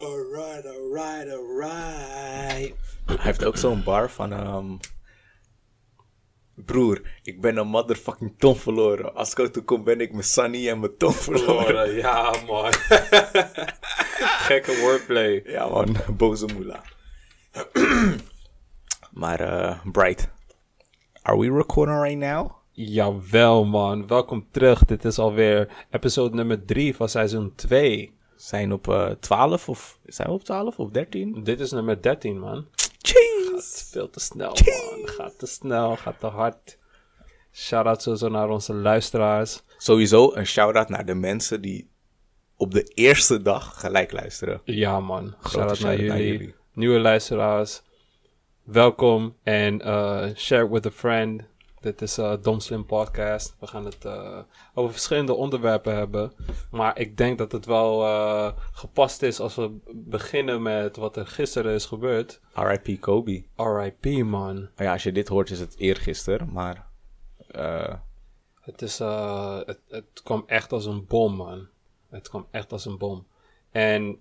Alright, alright, alright. Hij heeft ook zo'n bar van... ehm Broer, ik ben een motherfucking ton verloren. Als ik toe kom ben ik mijn Sunny en mijn ton verloren. Verloren, ja man. Gekke wordplay. Ja man, boze moela. maar eh, Bright, are we recording right now? Jawel man, welkom terug. Dit is alweer episode nummer 3 van seizoen 2. Zijn op eh 12 of... Zijn we op 12 of 13? Dit is nummer 13 man. Cheese! Gaat veel te snel man, gaat te snel, gaat te hard. Shout-out sowieso naar onze luisteraars. Sowieso een shout-out naar de mensen die op de eerste dag gelijk luisteren. Ja man, shout-out naar shout-out naar jullie. jullie. Nieuwe luisteraars. Welkom en eh, share it with a friend. Dit is uh, Dom Slim Podcast. We gaan het eh, over verschillende onderwerpen hebben. Maar ik denk dat het wel eh, gepast is als we beginnen met wat er gisteren is gebeurd. R.I.P. Kobe. R.I.P. man. Nou ja, als je dit hoort is het eergisteren, maar... Het, is, het, het kwam echt als een bom, man. Het kwam echt als een bom. En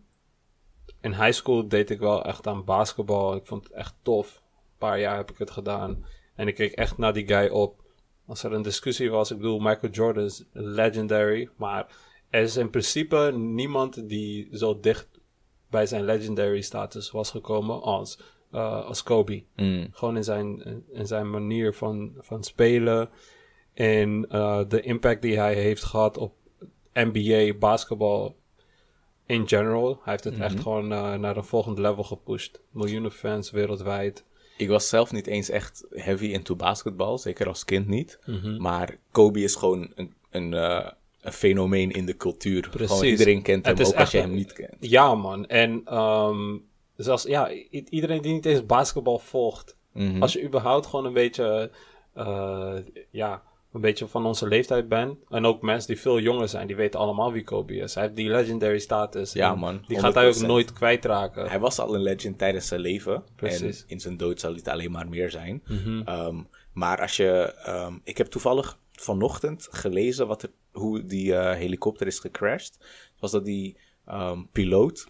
in high school deed ik wel echt aan basketbal. Ik vond het echt tof. Een paar jaar heb ik het gedaan. En ik keek echt naar die guy op. Als er een discussie was, ik bedoel, Michael Jordan is legendary. Maar er is in principe niemand die zo dicht bij zijn legendary status was gekomen als, eh, als Kobe. mm, Gewoon in zijn, in zijn manier van, van spelen. En eh, de impact die hij heeft gehad op NBA basketbal in general. Hij heeft het echt Mhm. gewoon eh, naar een volgend level gepusht. Miljoenen fans wereldwijd. Ik was zelf niet eens echt heavy into basketbal, zeker als kind niet. Mhm. Maar Kobe is gewoon een, een, eh, een fenomeen in de cultuur. Gewoon Precies. iedereen kent hem, ook als je hem niet kent. Ja, man. En ehm, zelfs ja, iedereen die niet eens basketbal volgt. Mhm. Als je überhaupt gewoon een beetje, eh, ja, een beetje van onze leeftijd bent. En ook mensen die veel jonger zijn, die weten allemaal wie Kobe is. Hij heeft die legendary status. Ja, man, Die gaat hij ook 100%. nooit kwijtraken. Hij was al een legend tijdens zijn leven. Precies. En in zijn dood zal het alleen maar meer zijn. Mhm. Ehm, maar als je... ehm, ik heb toevallig vanochtend gelezen wat er, hoe die eh, helikopter is gecrashed. Was dat die ehm, piloot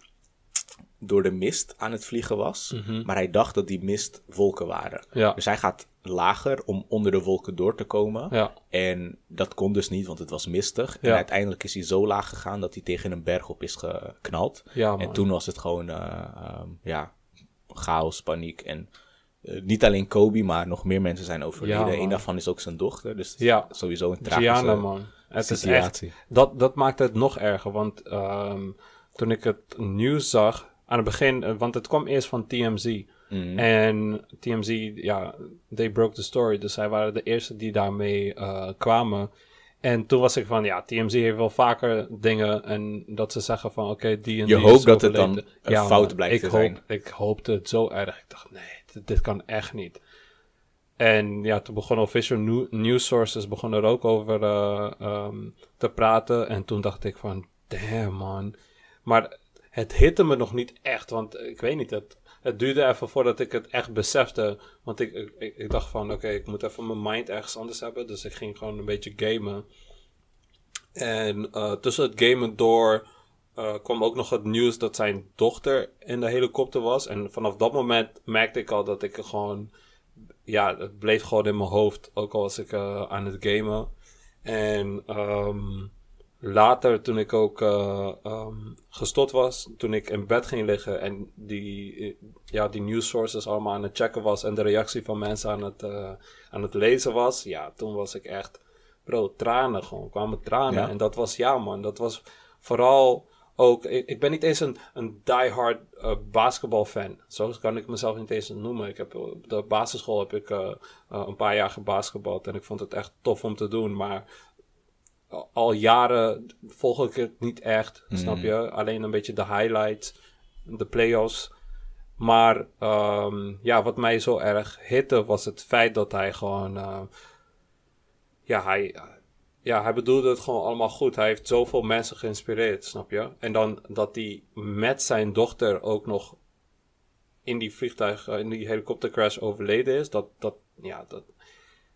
door de mist aan het vliegen was. Mhm. Maar hij dacht dat die mist wolken waren. Ja. Dus hij gaat lager om onder de wolken door te komen. Ja, En dat kon dus niet, want het was mistig. En uiteindelijk is hij zo laag gegaan dat hij tegen een berg op is geknald. ja. En toen was het gewoon, eh, ehm, ja, chaos, paniek. En eh, niet alleen Kobe, maar nog meer mensen zijn overleden. Eén daarvan is ook zijn dochter. Dus sowieso een tragische Gianna, man. Het is echt, dat, dat maakt het nog erger. Want ehm, toen ik het nieuws zag, aan het begin, eh, want het kwam eerst van TMZ. Mhm. En TMZ, ja, they broke the story. Dus zij waren de eerste die daarmee eh, kwamen. En toen was ik van, ja, TMZ heeft wel vaker dingen en dat ze zeggen van, oké, die en Je die hoopt dat het dan een fout man, blijkt ik te hoop, zijn. Ik hoopte het zo erg. Ik dacht, nee, dit, dit kan echt niet. En ja, toen begonnen official new- news sources begonnen er ook over eh, ehm, te praten. En toen dacht ik van, damn man. Maar het hitte me nog niet echt, want ik weet niet, het, het duurde even voordat ik het echt besefte. Want ik, ik, ik- dacht van, oké, ik moet even mijn mind ergens anders hebben. Dus ik ging gewoon een beetje gamen. En eh, tussen het gamen door eh, kwam ook nog het nieuws dat zijn dochter in de helikopter was. En vanaf dat moment merkte ik al dat ik gewoon... Ja, het bleef gewoon in mijn hoofd, ook al was ik eh, aan het gamen. En ehm, later, toen ik ook ehm, gestopt was, toen ik in bed ging liggen en die, ja, die news sources allemaal aan het checken was en de reactie van mensen aan het, eh, aan het lezen was, ja, toen was ik echt, bro, tranen gewoon, kwamen tranen. Ja. En dat was, ja man, dat was vooral ook, ik, ik ben niet eens een, een diehard eh basketbalfan. Zo kan ik mezelf niet eens noemen. Ik heb, op de basisschool heb ik een paar jaar gebasketbald en ik vond het echt tof om te doen, maar al- jaren volg ik het niet echt, snap je? Alleen een beetje de highlights, de playoffs. Maar ehm, ja, wat mij zo erg hitte was het feit dat hij gewoon... eh, ja, hij, ja, hij bedoelde het gewoon allemaal goed. Hij heeft zoveel mensen geïnspireerd, snap je? En dan dat hij met zijn dochter ook nog in die vliegtuig, eh, in die helikoptercrash overleden is. Dat, dat, ja, dat,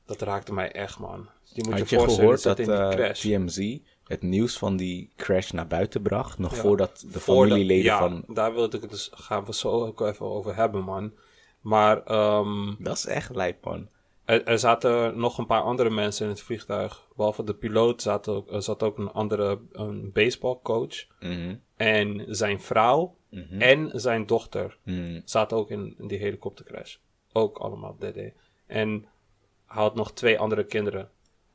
dat raakte mij echt, man. Je moet Had je gehoord dat die eh. TMZ het nieuws van die crash naar buiten bracht. Nog Ja. voordat de familieleden ja, van... daar wilde ik het dus, gaan we zo ook even over hebben, man. Maar ehm, Dat is echt lijp, man. er, er zaten nog een paar andere mensen in het vliegtuig. Behalve de piloot zat ook, er zat ook een andere een baseballcoach. Mhm, En zijn vrouw mhm, en zijn dochter mhm. zaten ook in, in die helikoptercrash. Ook allemaal DD. En hij had nog twee andere kinderen.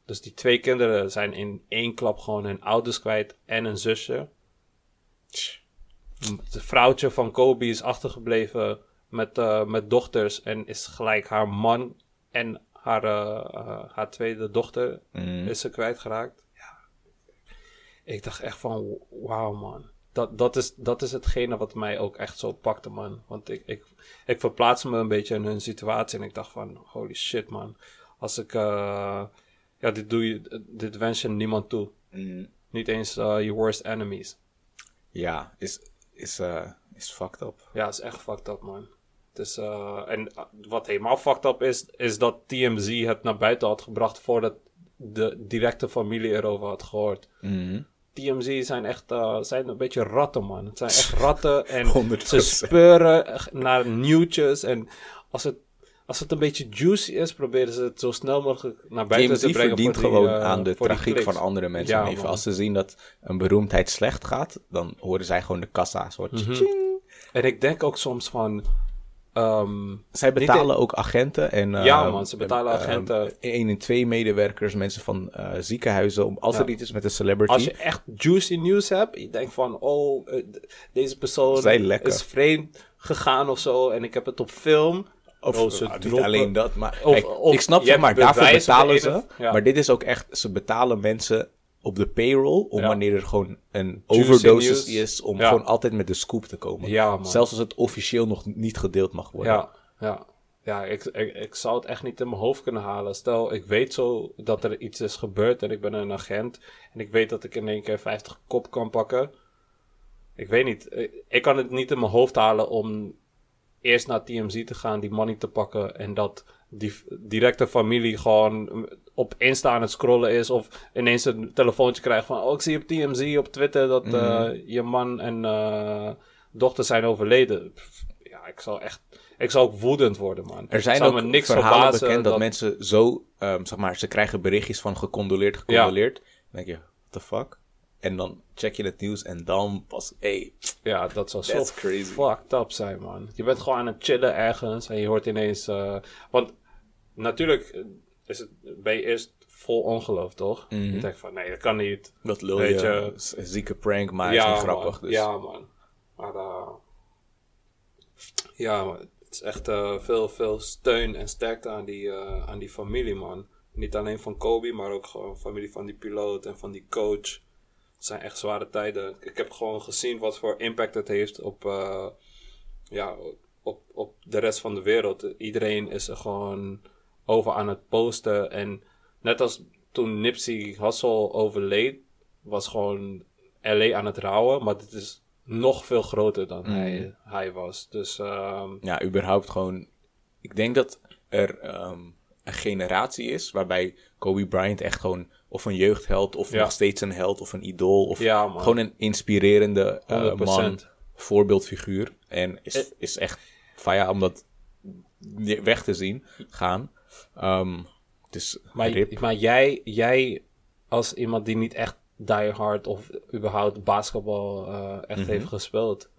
Dus die twee kinderen zijn in één klap gewoon hun ouders kwijt en een zusje. Het vrouwtje van Kobe is achtergebleven met, eh, met dochters en is gelijk haar man en haar, eh, eh, haar tweede dochter Mhm. is ze kwijtgeraakt. Ja. Ik dacht echt van, wauw man. Dat, dat, is, dat is hetgene wat mij ook echt zo pakte, man. Want ik, ik, ik verplaats me een beetje in hun situatie en ik dacht van, holy shit man. Als ik, eh, ja, dit doe je, dit wens je niemand toe. Mhm. Niet eens eh, je worst enemies. Ja, is, is, eh, is fucked up. Ja, is echt fucked up, man. Dus, en wat helemaal fucked up is, is dat TMZ het naar buiten had gebracht voordat de directe familie erover had gehoord. Mhm. TMZ zijn echt zijn een beetje ratten, man. Het zijn echt ratten en 100%. ze speuren naar nieuwtjes. En als het, als het een beetje juicy is, proberen ze het zo snel mogelijk naar buiten te brengen. verdient voor die, gewoon eh, aan de tragiek van andere mensen Ja, man. Als ze zien dat een beroemdheid slecht gaat, dan horen zij gewoon de kassa. Soort Mhm. En ik denk ook soms van... ehm, Zij betalen ook agenten en... eh, Ja, man, ze betalen eh, agenten. één en twee medewerkers, mensen van eh, ziekenhuizen, om, als Ja. er iets is met een celebrity. als je echt juicy nieuws hebt, je denkt van, oh, eh, deze persoon is vreemd gegaan of zo en ik heb het op film. Of Oh, ze nou, niet droppen- alleen dat, maar Of- kijk, of ik snap je zeg maar, daarvoor betalen ze. ja. Maar dit is ook echt, ze betalen mensen op de payroll om Ja. wanneer er gewoon een Juicy overdosis is, om Ja. gewoon altijd met de scoop te komen. Ja, man. Zelfs als het officieel nog niet gedeeld mag worden. Ja, ja. Ja, ik, ik, ik zou het echt niet in mijn hoofd kunnen halen. Stel, ik weet zo dat er iets is gebeurd en ik ben een agent. En ik weet dat ik in één keer 50 kop kan pakken. Ik weet niet. Ik kan het niet in mijn hoofd halen om eerst naar TMZ te gaan, die money te pakken. En dat die directe familie gewoon op Insta aan het scrollen is. Of ineens een telefoontje krijgt van... Oh, ik zie op TMZ, op Twitter dat eh, je man en eh, dochter zijn overleden. Pff, Ja, ik zou echt... Ik zou ook woedend worden, man. Er zijn ook me niks verhalen bekend dat, mensen zo, ehm, zeg maar, ze krijgen berichtjes van gecondoleerd, gecondoleerd. Dan denk je, what the fuck? En dan check je het nieuws en dan pas, hey, Ja, dat zou zo That's crazy. fucked up zijn, man. Je bent gewoon aan het chillen ergens en je hoort ineens... eh, want natuurlijk is het, ben je eerst vol ongeloof, toch? Mhm. Je denkt van, nee, dat kan niet. dat lul Weet je, je- is een zieke prank, maar is niet grappig. Man. Dus. Ja, man. Maar eh, ja, man. het is echt eh, veel, veel steun en sterkte aan die, eh, aan die familie, man. Niet alleen van Kobe, maar ook gewoon familie van die piloot en van die coach. Het zijn echt zware tijden. Ik heb gewoon gezien wat voor impact het heeft op, eh, ja, op, op de rest van de wereld. Iedereen is er gewoon over aan het posten. En net als toen Nipsey Hussle overleed, was gewoon LA aan het rouwen. Maar dit is nog veel groter dan hij, hij was. Dus ehm, ja, überhaupt gewoon. Ik denk dat er ehm, een generatie is waarbij Kobe Bryant echt gewoon of een jeugdheld of Ja. nog steeds een held of een idool of Ja, gewoon een inspirerende 100%. man, voorbeeldfiguur. En is, Eh. is echt faya om dat weg te zien gaan. Ehm dus maar, rip. maar jij, jij, als iemand die niet echt diehard of überhaupt basketbal eh, echt Mhm. heeft gespeeld,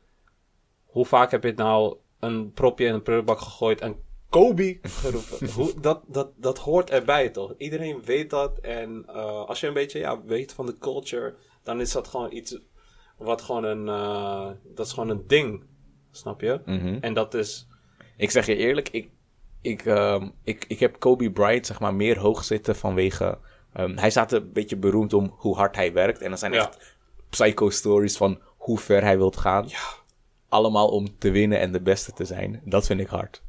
hoe vaak heb je het nou een propje in een prullenbak gegooid en Kobe geroepen? hoe, dat, dat, dat hoort erbij toch? Iedereen weet dat en eh, als je een beetje ja, weet van de culture, dan is dat gewoon iets wat gewoon een, eh, dat is gewoon een ding, snap je? Mhm. En dat is, Ik zeg je eerlijk, ik, ik, ehm, ik, ik heb Kobe Bryant zeg maar meer hoog zitten vanwege... ehm, hij staat een beetje beroemd om hoe hard hij werkt. En dat zijn Ja. echt psycho-stories van hoe ver hij wilt gaan. Allemaal om te winnen en de beste te zijn. Dat vind ik hard.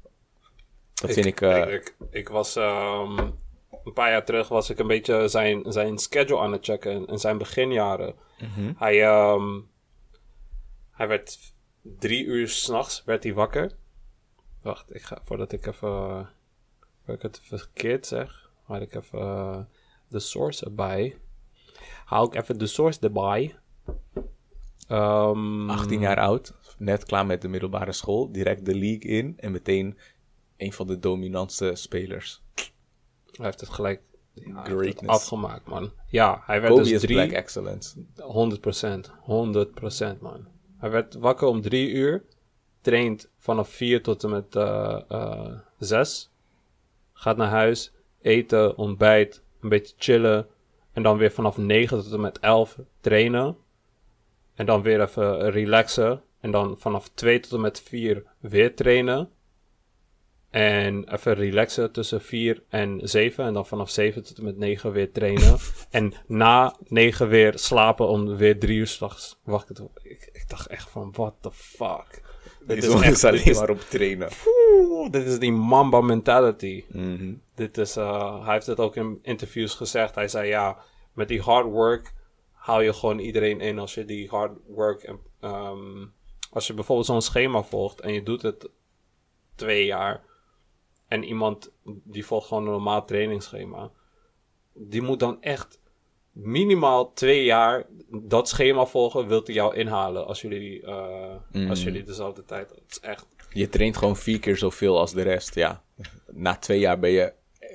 Dat vind ik... eh, ik, ik was ehm, een paar jaar terug was ik een beetje zijn, zijn schedule aan het checken in, in zijn beginjaren. mhm. Hij, ehm, hij werd drie uur s'nachts werd hij wakker. Wacht, ik ga voordat ik even voordat ik het verkeerd zeg, had ik even eh, de source erbij. Hou ik even de source erbij. Ehm, 18 jaar oud, net klaar met de middelbare school, direct de league in en meteen een van de dominantste spelers. Hij heeft het gelijk ja, hij heeft het Greatness. afgemaakt, man. Ja, hij werd Kobe dus drie... black excellence. 100%. 100% man. Hij werd wakker om drie uur. Traint vanaf vier tot en met eh, zes. Gaat naar huis. Eten, ontbijt. Een beetje chillen. En dan weer vanaf 9 tot en met 11 trainen. En dan weer even relaxen. En dan vanaf 2 tot en met 4 weer trainen. En even relaxen tussen 4 en 7. En dan vanaf 7 tot en met 9 weer trainen. en na 9 weer slapen om weer 3 uur s'nachts wakker te worden. Ik, ik dacht echt van, what the fuck. Dit is echt- alleen dit maar op trainen. Oeh, dit is die mamba mentality. Mhm. Dit is, eh, hij heeft het ook in interviews gezegd. Hij zei ja, met die hard work hou je gewoon iedereen in als je die hard work. en, ehm, als je bijvoorbeeld zo'n schema volgt en je doet het twee jaar. En iemand die volgt gewoon een normaal trainingsschema. Die moet dan echt minimaal twee jaar dat schema volgen. Wilt hij jou inhalen als jullie, eh, als jullie dezelfde tijd. Het is echt. Je traint gewoon vier keer zoveel als de rest, ja. Na twee jaar ben je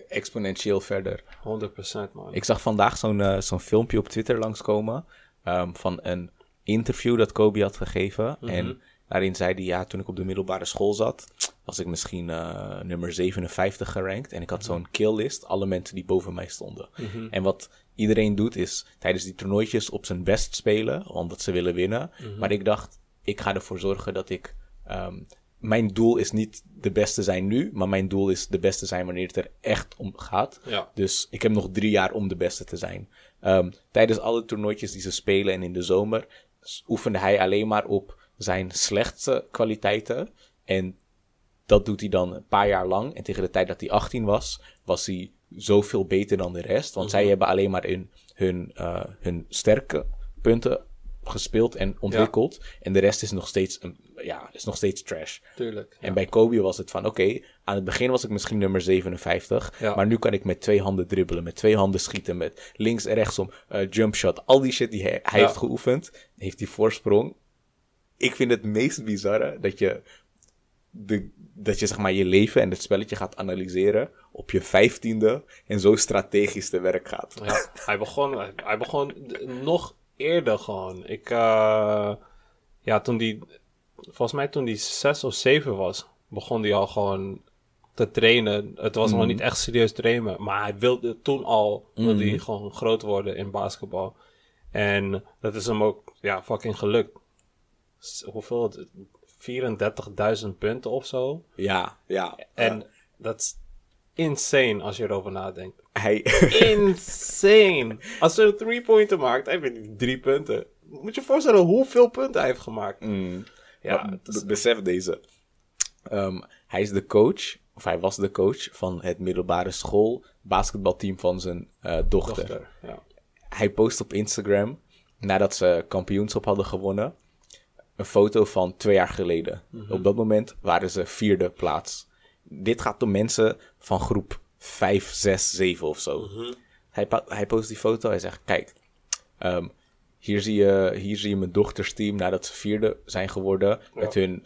exponentieel verder. 100% man. Ik zag vandaag zo'n eh, zo'n filmpje op Twitter langskomen ehm, van een interview dat Kobe had gegeven. En daarin zei hij, ja, toen ik op de middelbare school zat, was ik misschien eh, nummer 57 gerankt. En ik had zo'n killlist, alle mensen die boven mij stonden. En wat iedereen doet is tijdens die toernooitjes op zijn best spelen, omdat ze willen winnen. Maar ik dacht, ik ga ervoor zorgen dat ik... ehm, mijn doel is niet de beste zijn nu, maar mijn doel is de beste zijn wanneer het er echt om gaat. Ja. Dus ik heb nog drie jaar om de beste te zijn. Ehm, tijdens alle toernooitjes die ze spelen en in de zomer oefende hij alleen maar op zijn slechtste kwaliteiten. En dat doet hij dan een paar jaar lang. En tegen de tijd dat hij 18 was, was hij zoveel beter dan de rest. Want zij hebben alleen maar in hun, eh, hun sterke punten gespeeld en ontwikkeld. En de rest is nog steeds, een, ja, is nog steeds trash. Tuurlijk. En bij Kobe was het van, oké, aan het begin was ik misschien nummer 57, Ja. maar nu kan ik met twee handen dribbelen, met twee handen schieten, met links en rechtsom, eh jump shot, al die shit die hij, hij heeft geoefend, heeft die voorsprong. Ik vind het meest bizarre dat je, de, dat je zeg maar je leven en het spelletje gaat analyseren op je vijftiende en zo strategisch te werk gaat. Ja, hij begon, hij, begon nog eerder gewoon. Ik, eh, ja, toen die, volgens mij toen die zes of zeven was, begon hij al gewoon te trainen. Het was nog niet echt serieus trainen, maar hij wilde toen al, wilde hij gewoon groot worden in basketbal. En dat is hem ook, ja, fucking gelukt. Hoeveel? 34.000 punten of zo. Ja, ja. En dat is insane als je erover nadenkt. hij, Insane. Als hij een three-pointer maakt, hij heeft drie punten. Moet je je voorstellen hoeveel punten hij heeft gemaakt. Mm. Ja, Maar is- besef deze. Ehm, hij is de coach, of hij was de coach van het middelbare school basketbalteam van zijn eh, dochter. dochter. Ja. Hij post op Instagram, nadat ze kampioenschap hadden gewonnen, een foto van twee jaar geleden. Op dat moment waren ze vierde plaats. Dit gaat om mensen van groep 5, 6, 7 of zo. hij, pa- hij post die foto, hij zegt, kijk, Ehm, hier, zie je, hier zie je mijn dochters team nadat ze vierde zijn geworden. Met hun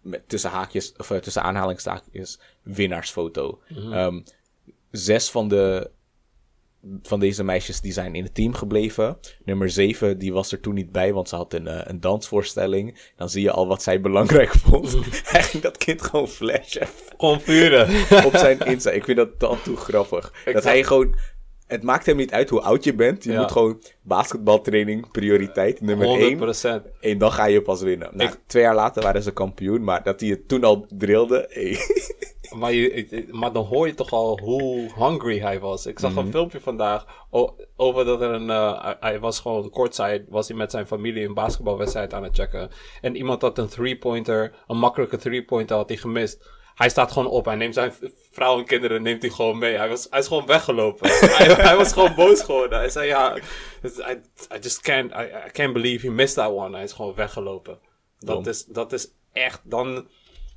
met, tussen haakjes, of eh, tussen aanhalingstekens, winnaarsfoto. Ehm, zes van de van deze meisjes die zijn in het team gebleven. Nummer 7 die was er toen niet bij, want ze had een, eh, een dansvoorstelling. Dan zie je al wat zij belangrijk vond. Hij ging dat kind gewoon flashen Gewoon vuren. op zijn Insta. Ik vind dat dan toe grappig. dat hij gewoon... Het maakt hem niet uit hoe oud je bent. Je Ja. moet gewoon basketbaltraining, prioriteit, nummer 1. 100%. En dan ga je pas winnen. Nou, twee jaar later waren ze kampioen, maar dat hij het toen al drilde... hey. Maar, je, maar dan hoor je toch al hoe hungry hij was. Ik zag een filmpje vandaag over dat er een... eh, hij- was gewoon kortzijds, was hij met zijn familie een basketbalwedstrijd aan het checken. En iemand had een three-pointer, een makkelijke three-pointer had hij gemist. Hij staat gewoon op, hij neemt zijn vrouw en kinderen neemt hij gewoon mee. Hij, was, hij is gewoon weggelopen. hij, hij was gewoon boos geworden. Hij zei ja, I, I just can't, I, I can't believe he missed that one. Hij is gewoon weggelopen. Dat Dom. is, dat is echt, dan,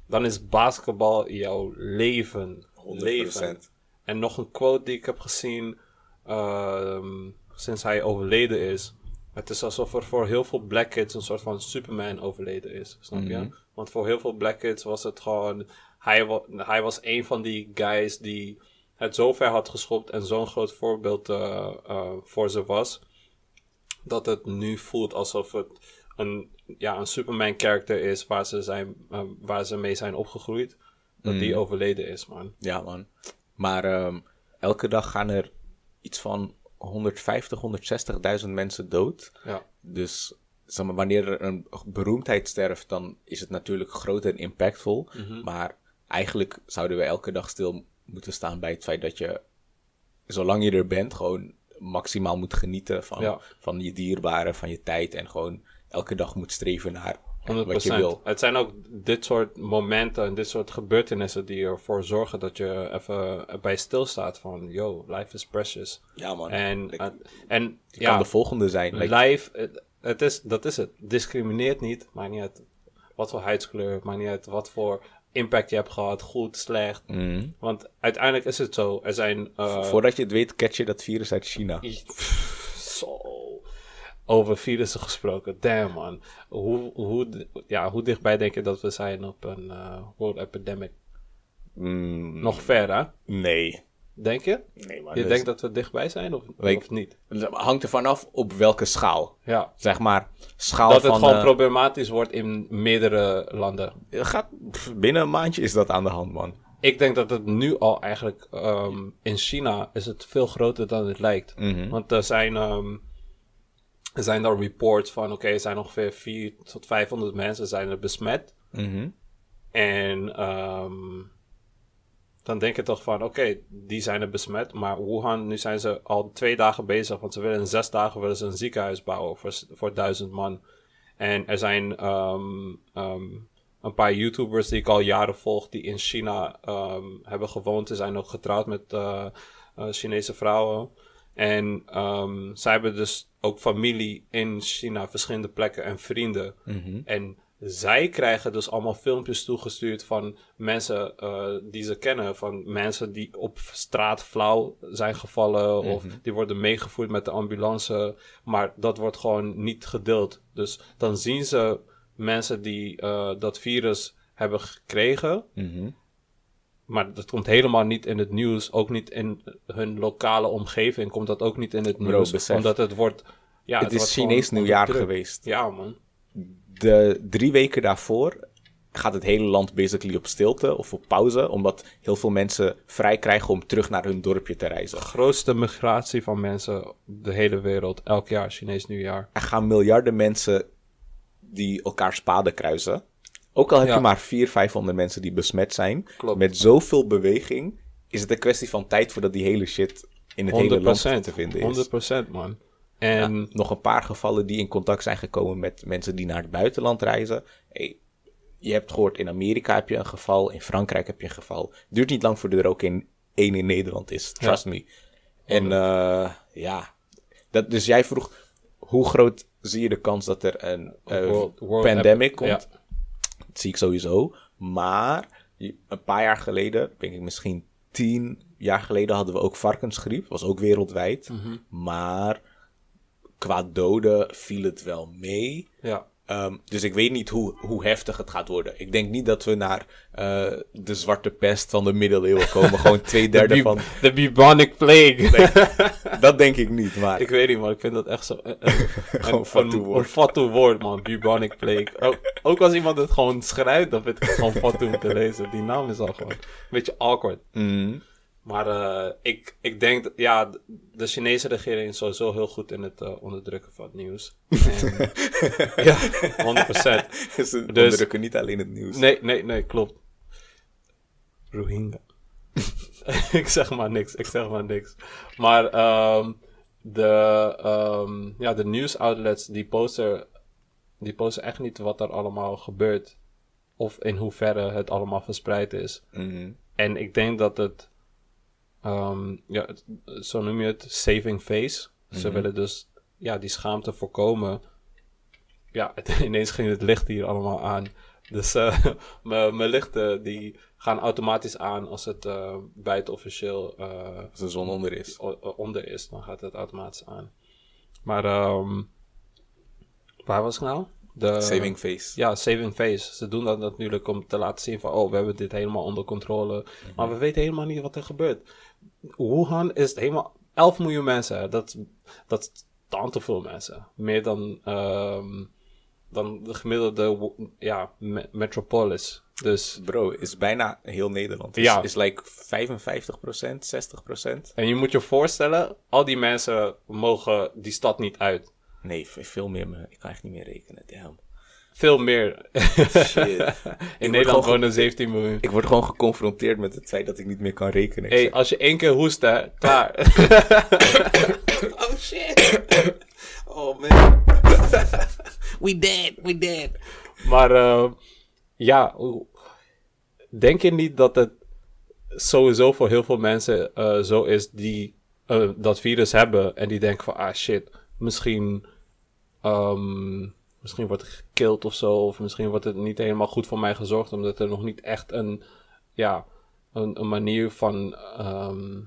dan is basketbal jouw leven. 100%. Leven. En nog een quote die ik heb gezien. ehm, sinds hij overleden is. Het is alsof er voor heel veel black kids een soort van Superman overleden is. Snap je? Mhm. Want voor heel veel black kids was het gewoon. Hij, wa- hij was een van die guys die het zo ver had geschopt en zo'n groot voorbeeld eh, eh, voor ze was. Dat het nu voelt alsof het een, ja, een Superman-character is waar ze, zijn, eh, waar ze mee zijn opgegroeid. Dat die overleden is, man. Ja, man. Maar ehm, elke dag gaan er iets van 150, 160.000 mensen dood. Ja. Dus zeg maar, wanneer er een beroemdheid sterft, dan is het natuurlijk groot en impactvol. Maar eigenlijk zouden we elke dag stil moeten staan bij het feit dat je, zolang je er bent, gewoon maximaal moet genieten van, Ja. van je dierbaren, van je tijd. En gewoon elke dag moet streven naar 100%. wat je wil. Het zijn ook dit soort momenten en dit soort gebeurtenissen die ervoor zorgen dat je even bij stilstaat van, yo, life is precious. Ja, man. En, Like, eh, en ja, kan de volgende zijn. Like, life, het, het is, dat is het. Discrimineert niet, maakt niet uit wat voor huidskleur, maakt niet uit wat voor impact je hebt gehad, goed, slecht. mm. Want uiteindelijk is het zo, er zijn... eh, Voordat je het weet, catch je dat virus uit China. Zo. Over virussen gesproken. Damn, man. Hoe, hoe, ja, hoe dichtbij denk je dat we zijn op een eh, world epidemic? Mm, Nog ver, hè? Nee. Denk je? Nee, man. Je dus- denkt dat we dichtbij zijn of, of niet? Het hangt ervan af op welke schaal. Ja. Zeg maar, schaal Dat van... het gewoon eh, problematisch wordt in meerdere landen. het gaat, pff, binnen een maandje is dat aan de hand, man. Ik denk dat het nu al eigenlijk ehm, in China is het veel groter dan het lijkt. Mhm. Want er zijn, ehm, er zijn daar reports van, oké, er zijn ongeveer 400 tot 500 mensen zijn er besmet. Mhm. En ehm, dan denk je toch van, oké, die zijn er besmet. Maar Wuhan, nu zijn ze al twee dagen bezig. Want ze willen in zes dagen willen ze een ziekenhuis bouwen voor, voor duizend man. En er zijn ehm, een paar YouTubers die ik al jaren volg, die in China ehm, hebben gewoond. Ze zijn ook getrouwd met eh, eh, Chinese vrouwen. En zij hebben dus ook familie in China, verschillende plekken en vrienden. Mhm. En zij krijgen dus allemaal filmpjes toegestuurd van mensen eh, die ze kennen. Van mensen die op straat flauw zijn gevallen. Of die worden meegevoerd met de ambulance. Maar dat wordt gewoon niet gedeeld. Dus dan zien ze mensen die eh, dat virus hebben gekregen. Mhm. Maar dat komt helemaal niet in het nieuws. Ook niet in hun lokale omgeving komt dat ook niet in het Bro, nieuws. besef. Omdat het wordt... Ja, Het is wordt Chinees nieuwjaar geweest. Ja, man. De drie weken daarvoor gaat het hele land basically op stilte of op pauze. Omdat heel veel mensen vrij krijgen om terug naar hun dorpje te reizen. grootste migratie van mensen op de hele wereld. Elk jaar, Chinees nieuwjaar. Er gaan miljarden mensen die elkaar spaden kruisen. Ook al heb Ja. je maar 400, 500 mensen die besmet zijn. Klopt. Met zoveel beweging is het een kwestie van tijd voordat die hele shit in het hele land 100%. te vinden is. 100% man. En Ja, nog een paar gevallen die in contact zijn gekomen met mensen die naar het buitenland reizen. Hey, je hebt gehoord, in Amerika heb je een geval, in Frankrijk heb je een geval. Duurt niet lang voordat er ook één in Nederland is, trust me. En eh, ja, dat, dus jij vroeg, hoe groot zie je de kans dat er een World- world pandemic komt? ja. Dat zie ik sowieso. Maar een paar jaar geleden, denk ik misschien tien jaar geleden, hadden we ook varkensgriep. Was ook wereldwijd. Mhm. Maar qua doden viel het wel mee. ja. Ehm, dus ik weet niet hoe, hoe heftig het gaat worden. Ik denk niet dat we naar eh, de zwarte pest van de middeleeuwen komen. Gewoon twee derde De van... De bubonic plague. Dat denk ik niet, maar... ik weet niet man, ik vind dat echt zo... Een, een, fatu een, woord. een fatu woord man, bubonic plague. Ook, ook als iemand het gewoon schrijft, dan vind ik het gewoon fatu om te lezen. Die naam is al gewoon een beetje awkward. Mhm. Maar eh, ik, ik denk, dat- ja, de Chinese regering is sowieso heel goed in het eh, onderdrukken van het nieuws. En, ja, 100%. Dus ze Dus- onderdrukken niet alleen het nieuws. Nee, nee, nee, klopt. Rohingya. ik zeg maar niks, ik zeg maar niks. Maar ehm, de, ehm, ja, de nieuwsoutlets die posten, die posten echt niet wat er allemaal gebeurt. Of in hoeverre het allemaal verspreid is. Mhm. En ik denk dat het, ehm, ja, het- zo noem je het, saving face. Ze willen dus ja, die schaamte voorkomen. Ja, het, ineens ging het licht hier allemaal aan. Dus eh, mijn mijn lichten die gaan automatisch aan als het eh, buiten officieel eh, Als de zon onder is. onder is. Dan gaat het automatisch aan. Maar, ehm waar was ik nou? De, Saving face. Ja, saving face. Ze doen dat natuurlijk om te laten zien van, oh, we hebben dit helemaal onder controle. Maar we weten helemaal niet wat er gebeurt. Wuhan is helemaal 11 miljoen mensen. Dat, dat is dan te veel mensen. Meer dan, ehm, dan de gemiddelde ja, me- metropolis. Dus, Bro, is bijna heel Nederland. Is, Ja. is like 55%, 60%. en je moet je voorstellen, al die mensen mogen die stad niet uit. Nee, veel meer. me- Ik kan echt niet meer rekenen. Damn. Veel meer. Shit. In Nederland gewoon- wonen 17 miljoen. Ik word gewoon geconfronteerd met het feit dat ik niet meer kan rekenen. Ik Hey, als je één keer hoest, hè, klaar. oh shit. Oh man. we dead, we dead. Maar eh, ja, denk je niet dat het sowieso voor heel veel mensen eh, zo is die eh, dat virus hebben en die denken van ah shit, misschien, ehm, misschien wordt ik gekild of zo, of misschien wordt het niet helemaal goed voor mij gezorgd omdat er nog niet echt een, ja, een, een manier van ehm,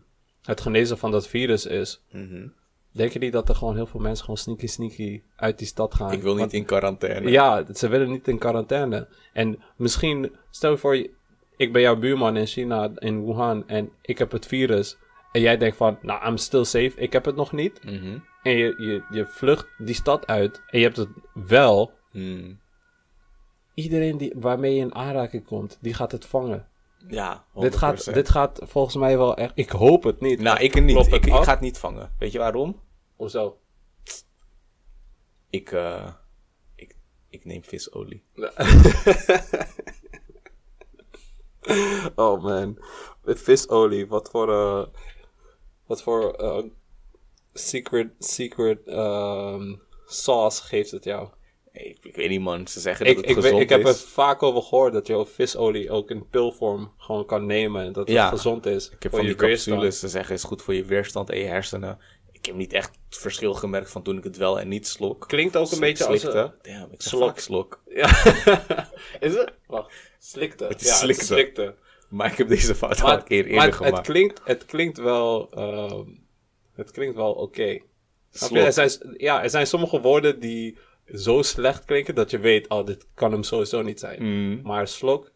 het genezen van dat virus is. Mhm. Denk je niet dat er gewoon heel veel mensen gewoon sneaky sneaky uit die stad gaan? Ik wil niet Want- in quarantaine. ja, ze willen niet in quarantaine. En misschien, stel je voor, je- ik ben jouw buurman in China, in Wuhan, en ik heb het virus. En jij denkt van, nou, I'm still safe, ik heb het nog niet. Mhm. En je, je, je vlucht die stad uit en je hebt het wel. Hmm. Iedereen die, waarmee je in aanraking komt, die gaat het vangen. Ja, 100%. Dit gaat, dit gaat volgens mij wel echt, ik hoop het niet. Nou, ik niet. Ik, ga het niet vangen. Weet je waarom? Hoezo? Ik, eh, ik, ik neem visolie. Oh man. Met visolie, wat voor, eh wat voor eh, secret, secret ehm, sauce geeft het jou? Ik, ik weet niet, man. Ze zeggen Ik, dat het ik, gezond weet, ik heb er is. vaak over gehoord dat je visolie ook in pilvorm gewoon kan nemen. En dat het gezond is Ik heb van je die weerstand. capsules. Ze zeggen is goed voor je weerstand en je hersenen. Ik heb niet echt het verschil gemerkt van toen ik het wel en niet slok. Klinkt ook een beetje als Slikte. een... Damn, ik slok. slok. Ja. is het? Wacht. Slikte. Het is ja, slikte. Het is slikte. Maar ik heb deze fout al een keer eerder maar het, gemaakt. het, klinkt, het klinkt wel... ehm, het klinkt wel oké. Slok. Er zijn, ja, er zijn sommige woorden die zo slecht klinken dat je weet, oh, dit kan hem sowieso niet zijn. Mm. Maar slok,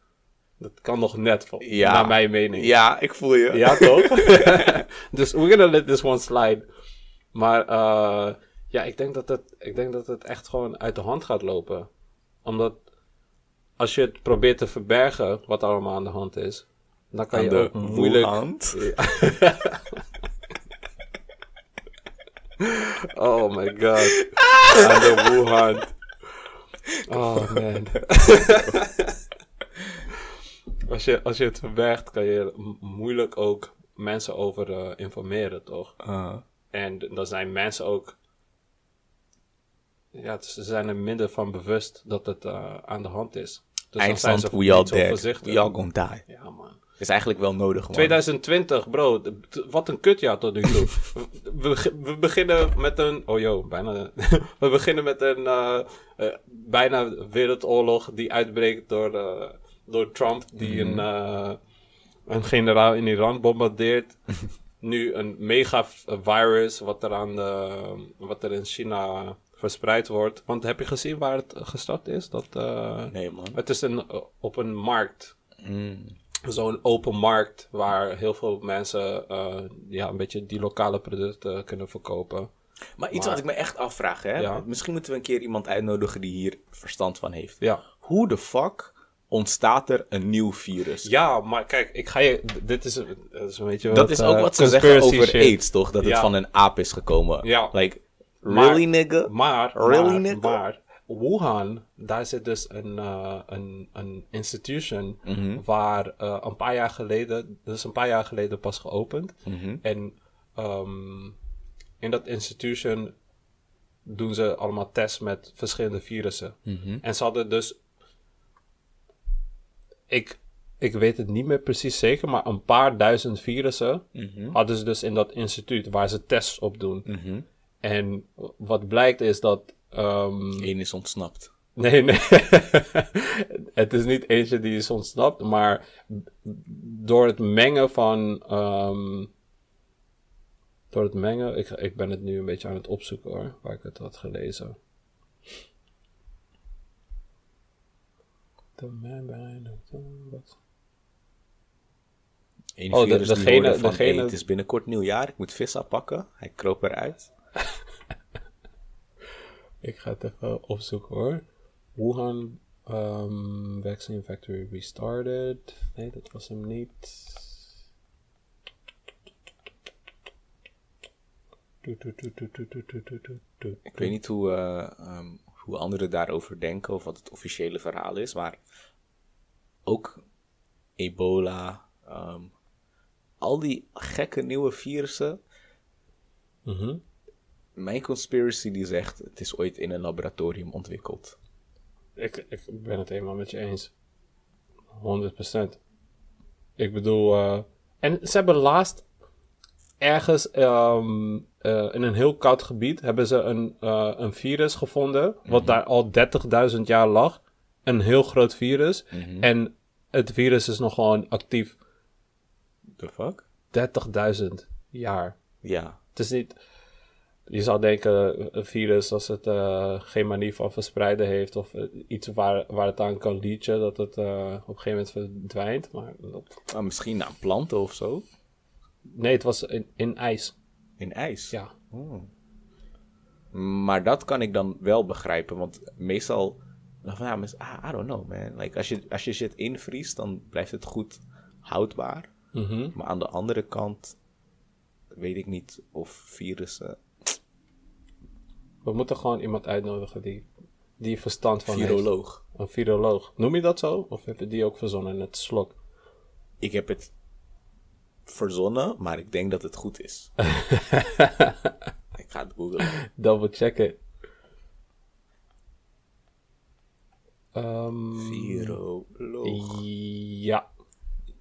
dat kan nog net, vol- Ja. naar mijn mening. Ja, ik voel je. Ja, toch? dus we're gonna let this one slide. Maar eh, ja, ik denk, dat het, ik denk dat het echt gewoon uit de hand gaat lopen. Omdat als je het probeert te verbergen, wat allemaal aan de hand is, dan kan Aan je de ook moeilijk... hand. Oh my god. Aan de Wuhan. Oh man. als, je, als je het verbergt, kan je moeilijk ook mensen over eh, informeren, toch? Ah. En dan zijn mensen ook. Ja, ze zijn er minder van bewust dat het eh, aan de hand is. Dus Eindstand, ze we all dead. voorzichtig. We all gonna die. Ja, man. Is eigenlijk wel nodig, man. 2020, bro. Wat een kutjaar tot nu toe. we, beginnen met een... Oh joh, bijna... we beginnen met een eh, eh, bijna wereldoorlog die uitbreekt door, eh, door Trump. Die een, eh, een generaal in Iran bombardeert. nu een megavirus wat er, aan de, wat er in China verspreid wordt. Want heb je gezien waar het gestart is? Dat, Nee, man. Het is een, op een markt Mm. Zo'n open markt waar heel veel mensen eh, ja, een beetje die lokale producten kunnen verkopen. Maar iets Maar- wat ik me echt afvraag, hè. Ja. Misschien moeten we een keer iemand uitnodigen die hier verstand van heeft. Ja. Hoe de fuck ontstaat er een nieuw virus? Ja, maar kijk, ik ga je. Dit is, een- dat is een beetje. Dat is ook eh, wat ze zeggen over shit. AIDS, toch? Dat het van een aap is gekomen. Ja. Like, Maar- really, nigga? Maar, Really, maar, nigga? maar, Wuhan, daar zit dus een, eh, een, een institution Mhm. waar eh, een paar jaar geleden, dus een paar jaar geleden pas geopend. Mhm. En ehm, in dat institution doen ze allemaal tests met verschillende virussen. Mhm. En ze hadden dus. Ik, ik weet het niet meer precies zeker, maar een paar duizend virussen hadden ze dus in dat instituut waar ze tests op doen. En wat blijkt is dat. Ehm, Eén is ontsnapt. Nee, nee. het is niet eentje die is ontsnapt, maar door het mengen van. ehm, door het mengen. Ik, ik ben het nu een beetje aan het opzoeken hoor, waar ik het had gelezen. The man behind Oh, de- degene- degene- hey, het is binnenkort nieuwjaar, ik moet vis afpakken. Hij kroop eruit. Ik ga het even opzoeken hoor. Wuhan um, Vaccine Factory Restarted. Nee, dat was hem niet. Ik weet niet hoe, eh, ehm, hoe anderen daarover denken of wat het officiële verhaal is, maar ook ebola, ehm, al die gekke nieuwe virussen. Mhm. Mijn conspiracy die zegt, het is ooit in een laboratorium ontwikkeld. ik, ik ben het helemaal met je eens. 100%. Ik bedoel, eh, en ze hebben laatst ergens ehm, eh, in een heel koud gebied hebben ze een, eh, een virus gevonden, wat daar al 30.000 jaar lag. Een heel groot virus. En het virus is nog gewoon actief The fuck? 30.000 jaar. Ja. Het is niet. Je zou denken, een virus, als het eh, geen manier van verspreiden heeft, of eh, iets waar, waar het aan kan leachen, dat het eh, op een gegeven moment verdwijnt. Maar dat- Ah, misschien aan planten of zo. nee, het was in, in ijs. In ijs. Ja. Oh. Maar dat kan ik dan wel begrijpen, want meestal, nou, van, ja, ah, I don't know man. Like, als, je, als je shit invriest, dan blijft het goed houdbaar. Mhm. Maar aan de andere kant weet ik niet of virussen... We moeten gewoon iemand uitnodigen die, die verstand van heeft. Viroloog. Een viroloog. Noem je dat zo? Of heb je die ook verzonnen in het slok? Ik heb het verzonnen, maar ik denk dat het goed is. ik ga het googlen. Double checken. Ehm, Viroloog. ja.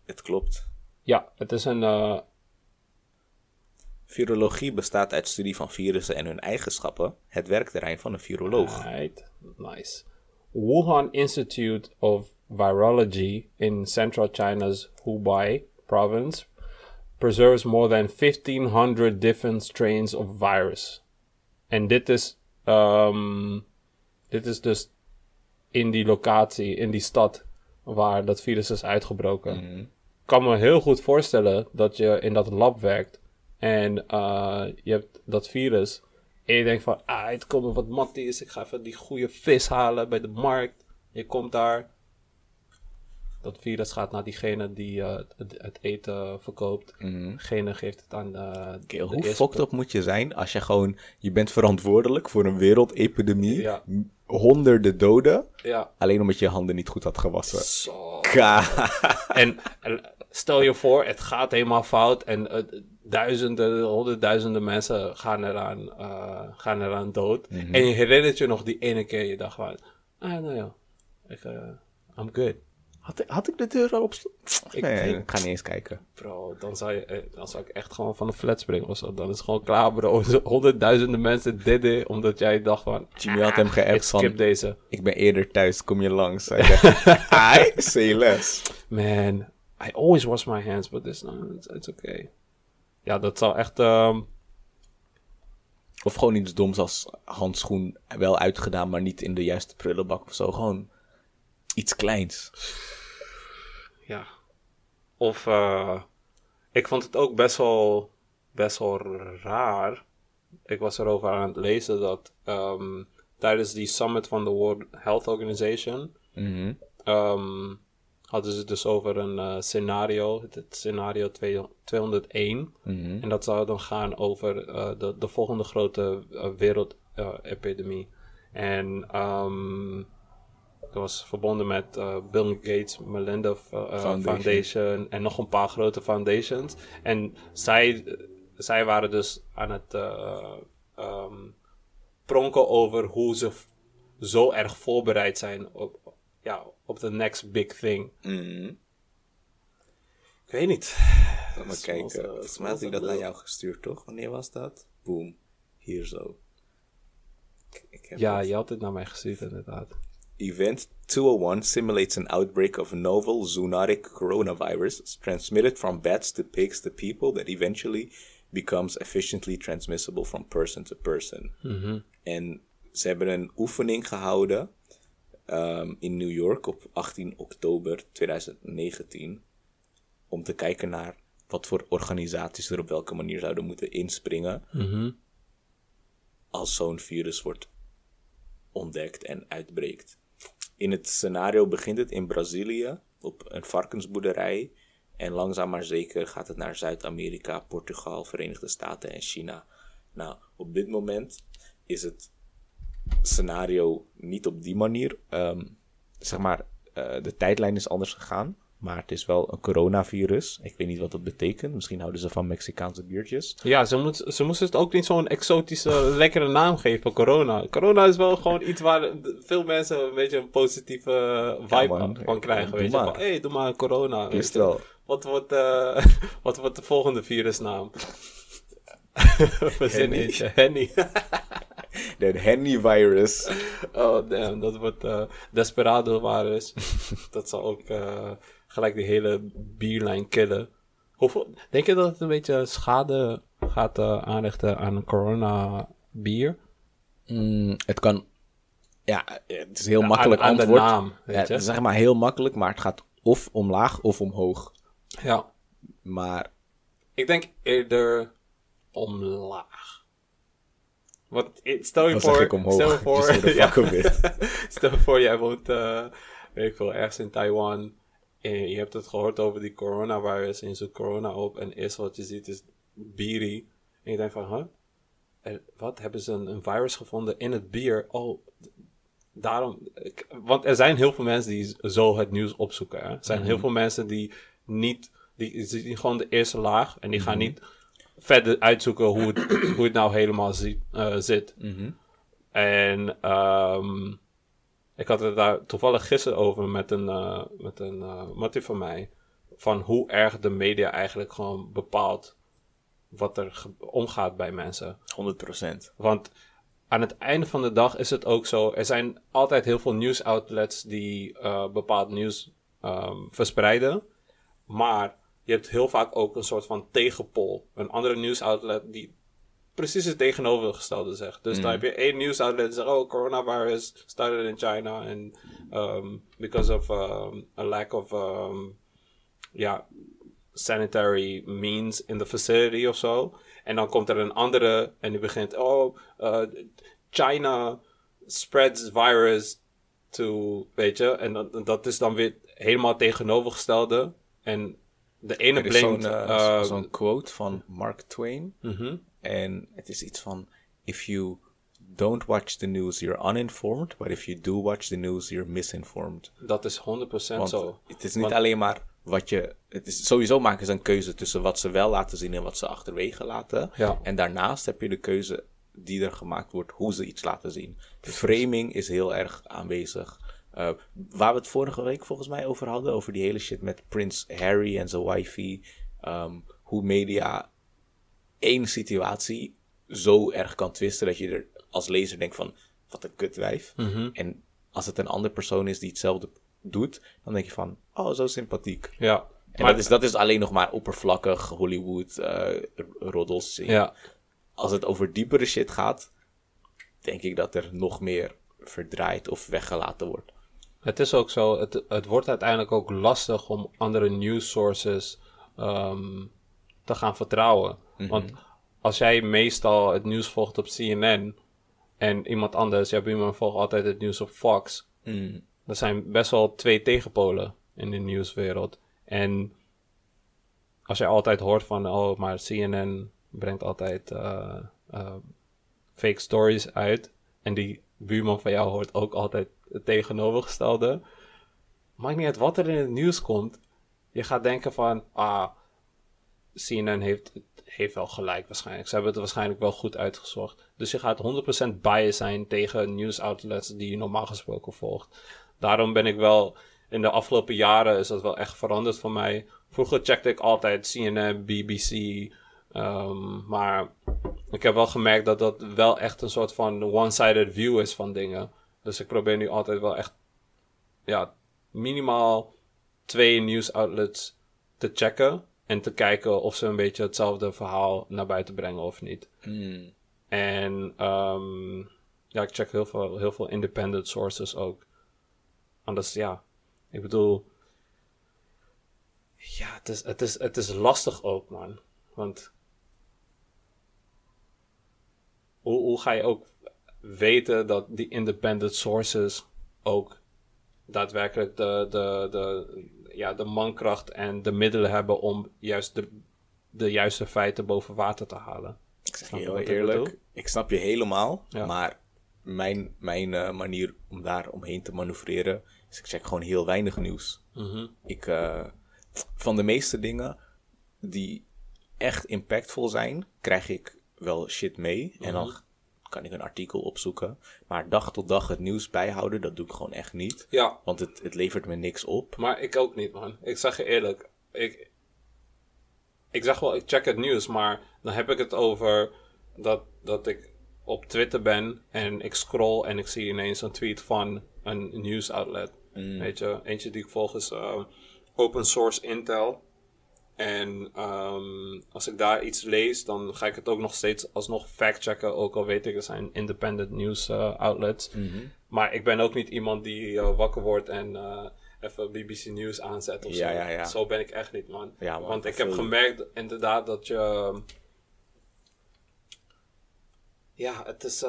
Het klopt. Ja, het is een... eh, Virologie bestaat uit studie van virussen en hun eigenschappen. Het werkterrein van een viroloog. Right, nice. Wuhan Institute of Virology in central China's Hubei province preserves more than 1500 different strains of virus. En dit is, ehm, dit is dus in die locatie, in die stad waar dat virus is uitgebroken. Ik kan me heel goed voorstellen dat je in dat lab werkt en eh, je hebt dat virus. En je denkt van, ah, het komt wat matties. Ik ga even die goede vis halen bij de markt. Je komt daar. Dat virus gaat naar diegene die eh, het, het eten verkoopt. Degene geeft het aan de hoe eerste fucked up moet je zijn als je gewoon... Je bent verantwoordelijk voor een wereldepidemie. Ja. Honderden doden. Ja. Alleen omdat je je handen niet goed had gewassen. Zo. En, en stel je voor, het gaat helemaal fout en eh, duizenden, honderdduizenden mensen gaan eraan, eh, gaan eraan dood. En je herinnert je nog die ene keer, je dacht van, ah nou ja, ik, eh, I'm good. Had, ik- had ik de deur al op? Ik Nee, ik ga niet eens kijken. Bro, dan zou, je, eh, dan zou ik echt gewoon van de flat springen of zo. Dan is het gewoon klaar, bro. Honderdduizenden mensen didden, omdat jij dacht van, Jimmy had hem ik geappt skip van... deze. Ik ben eerder thuis, kom je langs? Hij Ai, say less. Man, I always wash my hands, but this it's, it's okay. Ja, dat zou echt, ehm, Of gewoon iets doms als handschoen wel uitgedaan, maar niet in de juiste prullenbak of zo. Gewoon iets kleins. Ja. Of eh, ik vond het ook best wel, best wel raar. Ik was erover aan het lezen dat ehm, tijdens die summit van de World Health Organization Mhm. ehm, hadden ze het dus over een eh, scenario, het, scenario 2 201. Mhm. En dat zou dan gaan over eh, de, de volgende grote uh, wereldepidemie. en ehm, dat was verbonden met eh, Bill Gates, Melinda eh, eh, Foundation. Foundation. en nog een paar grote foundations. En zij, zij waren dus aan het eh, ehm, pronken over hoe ze zo erg voorbereid zijn op, ja, op de next big thing. Mhm. Ik weet niet. Laat maar kijken. uh, Volgens mij had ik dat naar jou gestuurd, toch? Wanneer was dat? Boom. Hier zo. Ik, ik heb Ja, het. je had het naar mij gestuurd inderdaad. Event 201 simulates an outbreak of novel zoonotic coronavirus transmitted from bats to pigs to people that eventually becomes efficiently transmissible from person to person. En ze hebben een oefening gehouden ehm, in New York op 18 oktober 2019 om te kijken naar wat voor organisaties er op welke manier zouden moeten inspringen als zo'n virus wordt ontdekt en uitbreekt. In het scenario begint het in Brazilië op een varkensboerderij en langzaam maar zeker gaat het naar Zuid-Amerika, Portugal, Verenigde Staten en China. Nou, op dit moment is het scenario niet op die manier. ehm, zeg maar, eh, de tijdlijn is anders gegaan. Maar het is wel een coronavirus. Ik weet niet wat dat betekent. Misschien houden ze van Mexicaanse biertjes. Ja, ze, moet, ze moesten het ook niet zo'n exotische, lekkere naam geven, corona. Corona is wel gewoon iets waar veel mensen een beetje een positieve vibe man. van krijgen. Doe Weet je, maar. van, hé, hey, doe maar corona. je. wel. Wat wordt, eh, wat wordt de volgende virusnaam? Verzin Henny. eentje. Henny. De Henny-virus. oh, damn. Dat wordt eh Desperado virus. dat zal ook eh, gelijk die hele bierlijn killen. Hoeveel, denk je dat het een beetje schade gaat eh, aanrichten aan corona bier? Mm, het kan. Ja, het is heel makkelijk aan, aan de antwoord. naam, weet Ja, je? zeg maar heel makkelijk, maar het gaat of omlaag of omhoog. Ja, Maar ik denk eerder omlaag. Want stel je dan voor, ik stel je voor, ja. stel je voor, jij woont, eh, weet ik veel, ergens in Taiwan. En je hebt het gehoord over die coronavirus. En je zoekt corona op. En eerst wat je ziet is biri. En je denkt van, huh? Er- wat? Hebben ze een, een virus gevonden in het bier? Oh, daarom. ik- Want er zijn heel veel mensen die zo het nieuws opzoeken. Hè? Er zijn heel veel mensen die niet. Die zien gewoon de eerste laag. En die gaan niet verder uitzoeken hoe het, hoe het nou helemaal zi- eh, zit. En ehm, ik had het daar toevallig gisteren over met een, eh met een mattie van mij. Van hoe erg de media eigenlijk gewoon bepaalt wat er omgaat bij mensen. 100%. Want aan het einde van de dag is het ook zo. Er zijn altijd heel veel nieuwsoutlets die bepaald nieuws ehm, verspreiden. Maar je hebt heel vaak ook een soort van tegenpol. Een andere nieuwsoutlet die precies het tegenovergestelde zegt. Dus dan heb je één nieuwsoutlet die zegt... Oh, coronavirus started in China. And um, because of um, a lack of... Um, ja, sanitary means in the facility of zo. En dan komt er een andere en die begint, oh, uh, China spreads virus to, weet je. En dat, dat is dan weer helemaal tegenovergestelde. En de ene zo'n blinkt... eh, uh, zo'n quote van Mark Twain. mhm. En het is iets van: If you don't watch the news, you're uninformed. But if you do watch the news, you're misinformed. Dat is 100% Want zo. het is niet Want- alleen maar wat je. Het is, sowieso maken ze een keuze tussen wat ze wel laten zien en wat ze achterwege laten. Ja. En daarnaast heb je de keuze die er gemaakt wordt hoe ze iets laten zien. De framing is heel erg aanwezig. Eh, waar we het vorige week volgens mij over hadden, over die hele shit met Prins Harry en zijn wifey. ehm, hoe media één situatie zo erg kan twisten dat je er als lezer denkt van, wat een kutwijf. En als het een andere persoon is die hetzelfde doet, dan denk je van, oh, zo sympathiek. Ja. En dat, is, dat is alleen nog maar oppervlakkig Hollywood eh roddels. Ja. Als het over diepere shit gaat, denk ik dat er nog meer verdraaid of weggelaten wordt. Het is ook zo, het, het wordt uiteindelijk ook lastig om andere news sources ehm, te gaan vertrouwen. Want als jij meestal het nieuws volgt op CNN en iemand anders, hebt iemand volgt altijd het nieuws op Fox. Er zijn best wel twee tegenpolen in de nieuwswereld. En als je altijd hoort van, oh, maar CNN brengt altijd eh, eh, fake stories uit. En die buurman van jou hoort ook altijd het tegenovergestelde. Maakt niet uit wat er in het nieuws komt. Je gaat denken van, ah, CNN heeft, heeft wel gelijk waarschijnlijk. Ze hebben het waarschijnlijk wel goed uitgezocht. Dus je gaat 100% biased zijn tegen nieuwsoutlets die je normaal gesproken volgt. Daarom ben ik wel, in de afgelopen jaren is dat wel echt veranderd voor mij. Vroeger checkte ik altijd CNN, BBC, ehm, maar ik heb wel gemerkt dat dat wel echt een soort van one-sided view is van dingen. Dus ik probeer nu altijd wel echt, ja, minimaal twee nieuwsoutlets te checken. En te kijken of ze een beetje hetzelfde verhaal naar buiten brengen of niet. Hmm. En ehm, ja, ik check heel veel, heel veel independent sources ook. Anders, ja, ik bedoel. Ja, het is, het is, het is lastig ook, man. Want. Hoe, hoe ga je ook weten dat die independent sources ook daadwerkelijk de, de, de, ja, de mankracht en de middelen hebben om juist de, de juiste feiten boven water te halen? Ik zeg Snap je heel eerlijk, bedoel? ik snap je helemaal, Ja. maar mijn, mijn eh, manier om daar omheen te manoeuvreren is ik check gewoon heel weinig nieuws. Mhm. Ik, eh, van de meeste dingen die echt impactvol zijn, krijg ik wel shit mee. En dan kan ik een artikel opzoeken. Maar dag tot dag het nieuws bijhouden, dat doe ik gewoon echt niet. Ja, Want het, het levert me niks op. Maar ik ook niet, man. Ik zeg je eerlijk. Ik, ik zeg wel, ik check het nieuws, maar dan heb ik het over dat, dat ik op Twitter ben en ik scroll en ik zie ineens een tweet van een nieuwsoutlet. Weet je, eentje die ik volg is eh, Open Source Intel. En ehm, als ik daar iets lees, dan ga ik het ook nog steeds alsnog factchecken. Ook al weet ik, er zijn independent news eh, outlets. Maar ik ben ook niet iemand die eh, wakker wordt en eh, even BBC News aanzet of Ja, zo. ja, ja. Zo ben ik echt niet, man. Want ik heb gemerkt inderdaad dat je... Ja, het is,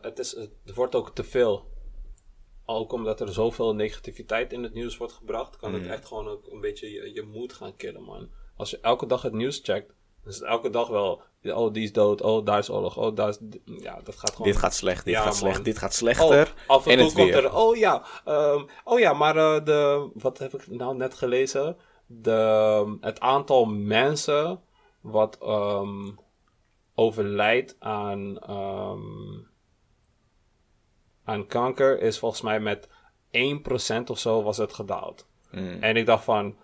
het is... Het wordt ook te veel. Ook omdat er zoveel negativiteit in het nieuws wordt gebracht, kan Mhm. het echt gewoon ook een beetje je, je moed gaan killen, man. Als je elke dag het nieuws checkt, is het elke dag wel... Oh, die is dood. Oh, daar is oorlog. Oh, daar is... Ja, dat gaat gewoon... Dit gaat slecht, dit Ja, gaat man. slecht, dit gaat slechter. Oh, af en, en toe het komt weer. er, oh ja, ehm, oh ja, maar eh, de, wat heb ik nou net gelezen? De, het aantal mensen wat ehm, overlijdt aan, ehm, aan kanker is volgens mij met 1% of zo was het gedaald. Mm. En ik dacht van,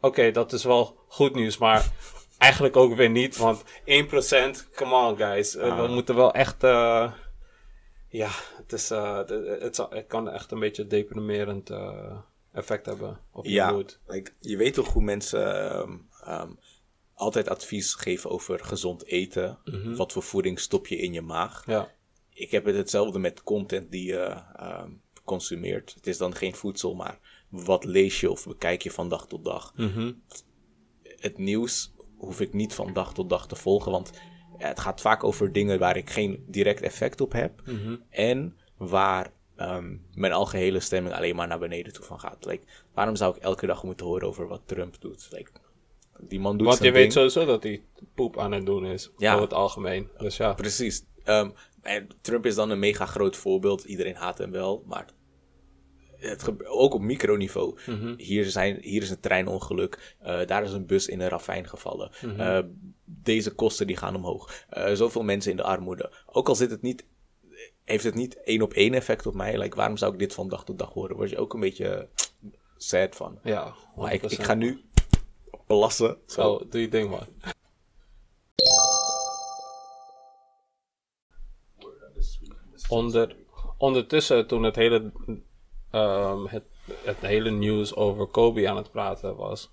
oké, dat is wel goed nieuws, maar eigenlijk ook weer niet, want 1%, come on guys, Eh, we Ah. moeten wel echt, eh, ja, het, is, eh, het, het kan echt een beetje deprimerend effect hebben op je Ja, moed. like, je weet toch hoe mensen ehm, ehm, altijd advies geven over gezond eten. Wat voor voeding stop je in je maag. Ja, Ik heb het hetzelfde met content die je ehm, consumeert. Het is dan geen voedsel, maar wat lees je of bekijk je van dag tot dag. Mhm. Het nieuws hoef ik niet van dag tot dag te volgen, want het gaat vaak over dingen waar ik geen direct effect op heb. Mhm. En waar ehm, mijn algehele stemming alleen maar naar beneden toe van gaat. Like, waarom zou ik elke dag moeten horen over wat Trump doet? Like, die man doet want je weet sowieso dat hij poep aan het doen is, Ja. over het algemeen. Dus ja, Precies. Ehm, en Trump is dan een mega groot voorbeeld. Iedereen haat hem wel, maar het ook op microniveau. hier, zijn, hier is een treinongeluk. eh, daar is een bus in een ravijn gevallen. eh, deze kosten die gaan omhoog. eh, zoveel mensen in de armoede. Ook al zit het niet, heeft het niet één op één effect op mij. Like, waarom zou ik dit van dag tot dag horen? Word je ook een beetje sad van. ja. Maar ik, ik 100%. ga nu plassen. Zo. Zo, doe je ding, man. Onder, ondertussen, toen het hele, ehm, het, het hele nieuws over Kobe aan het praten was,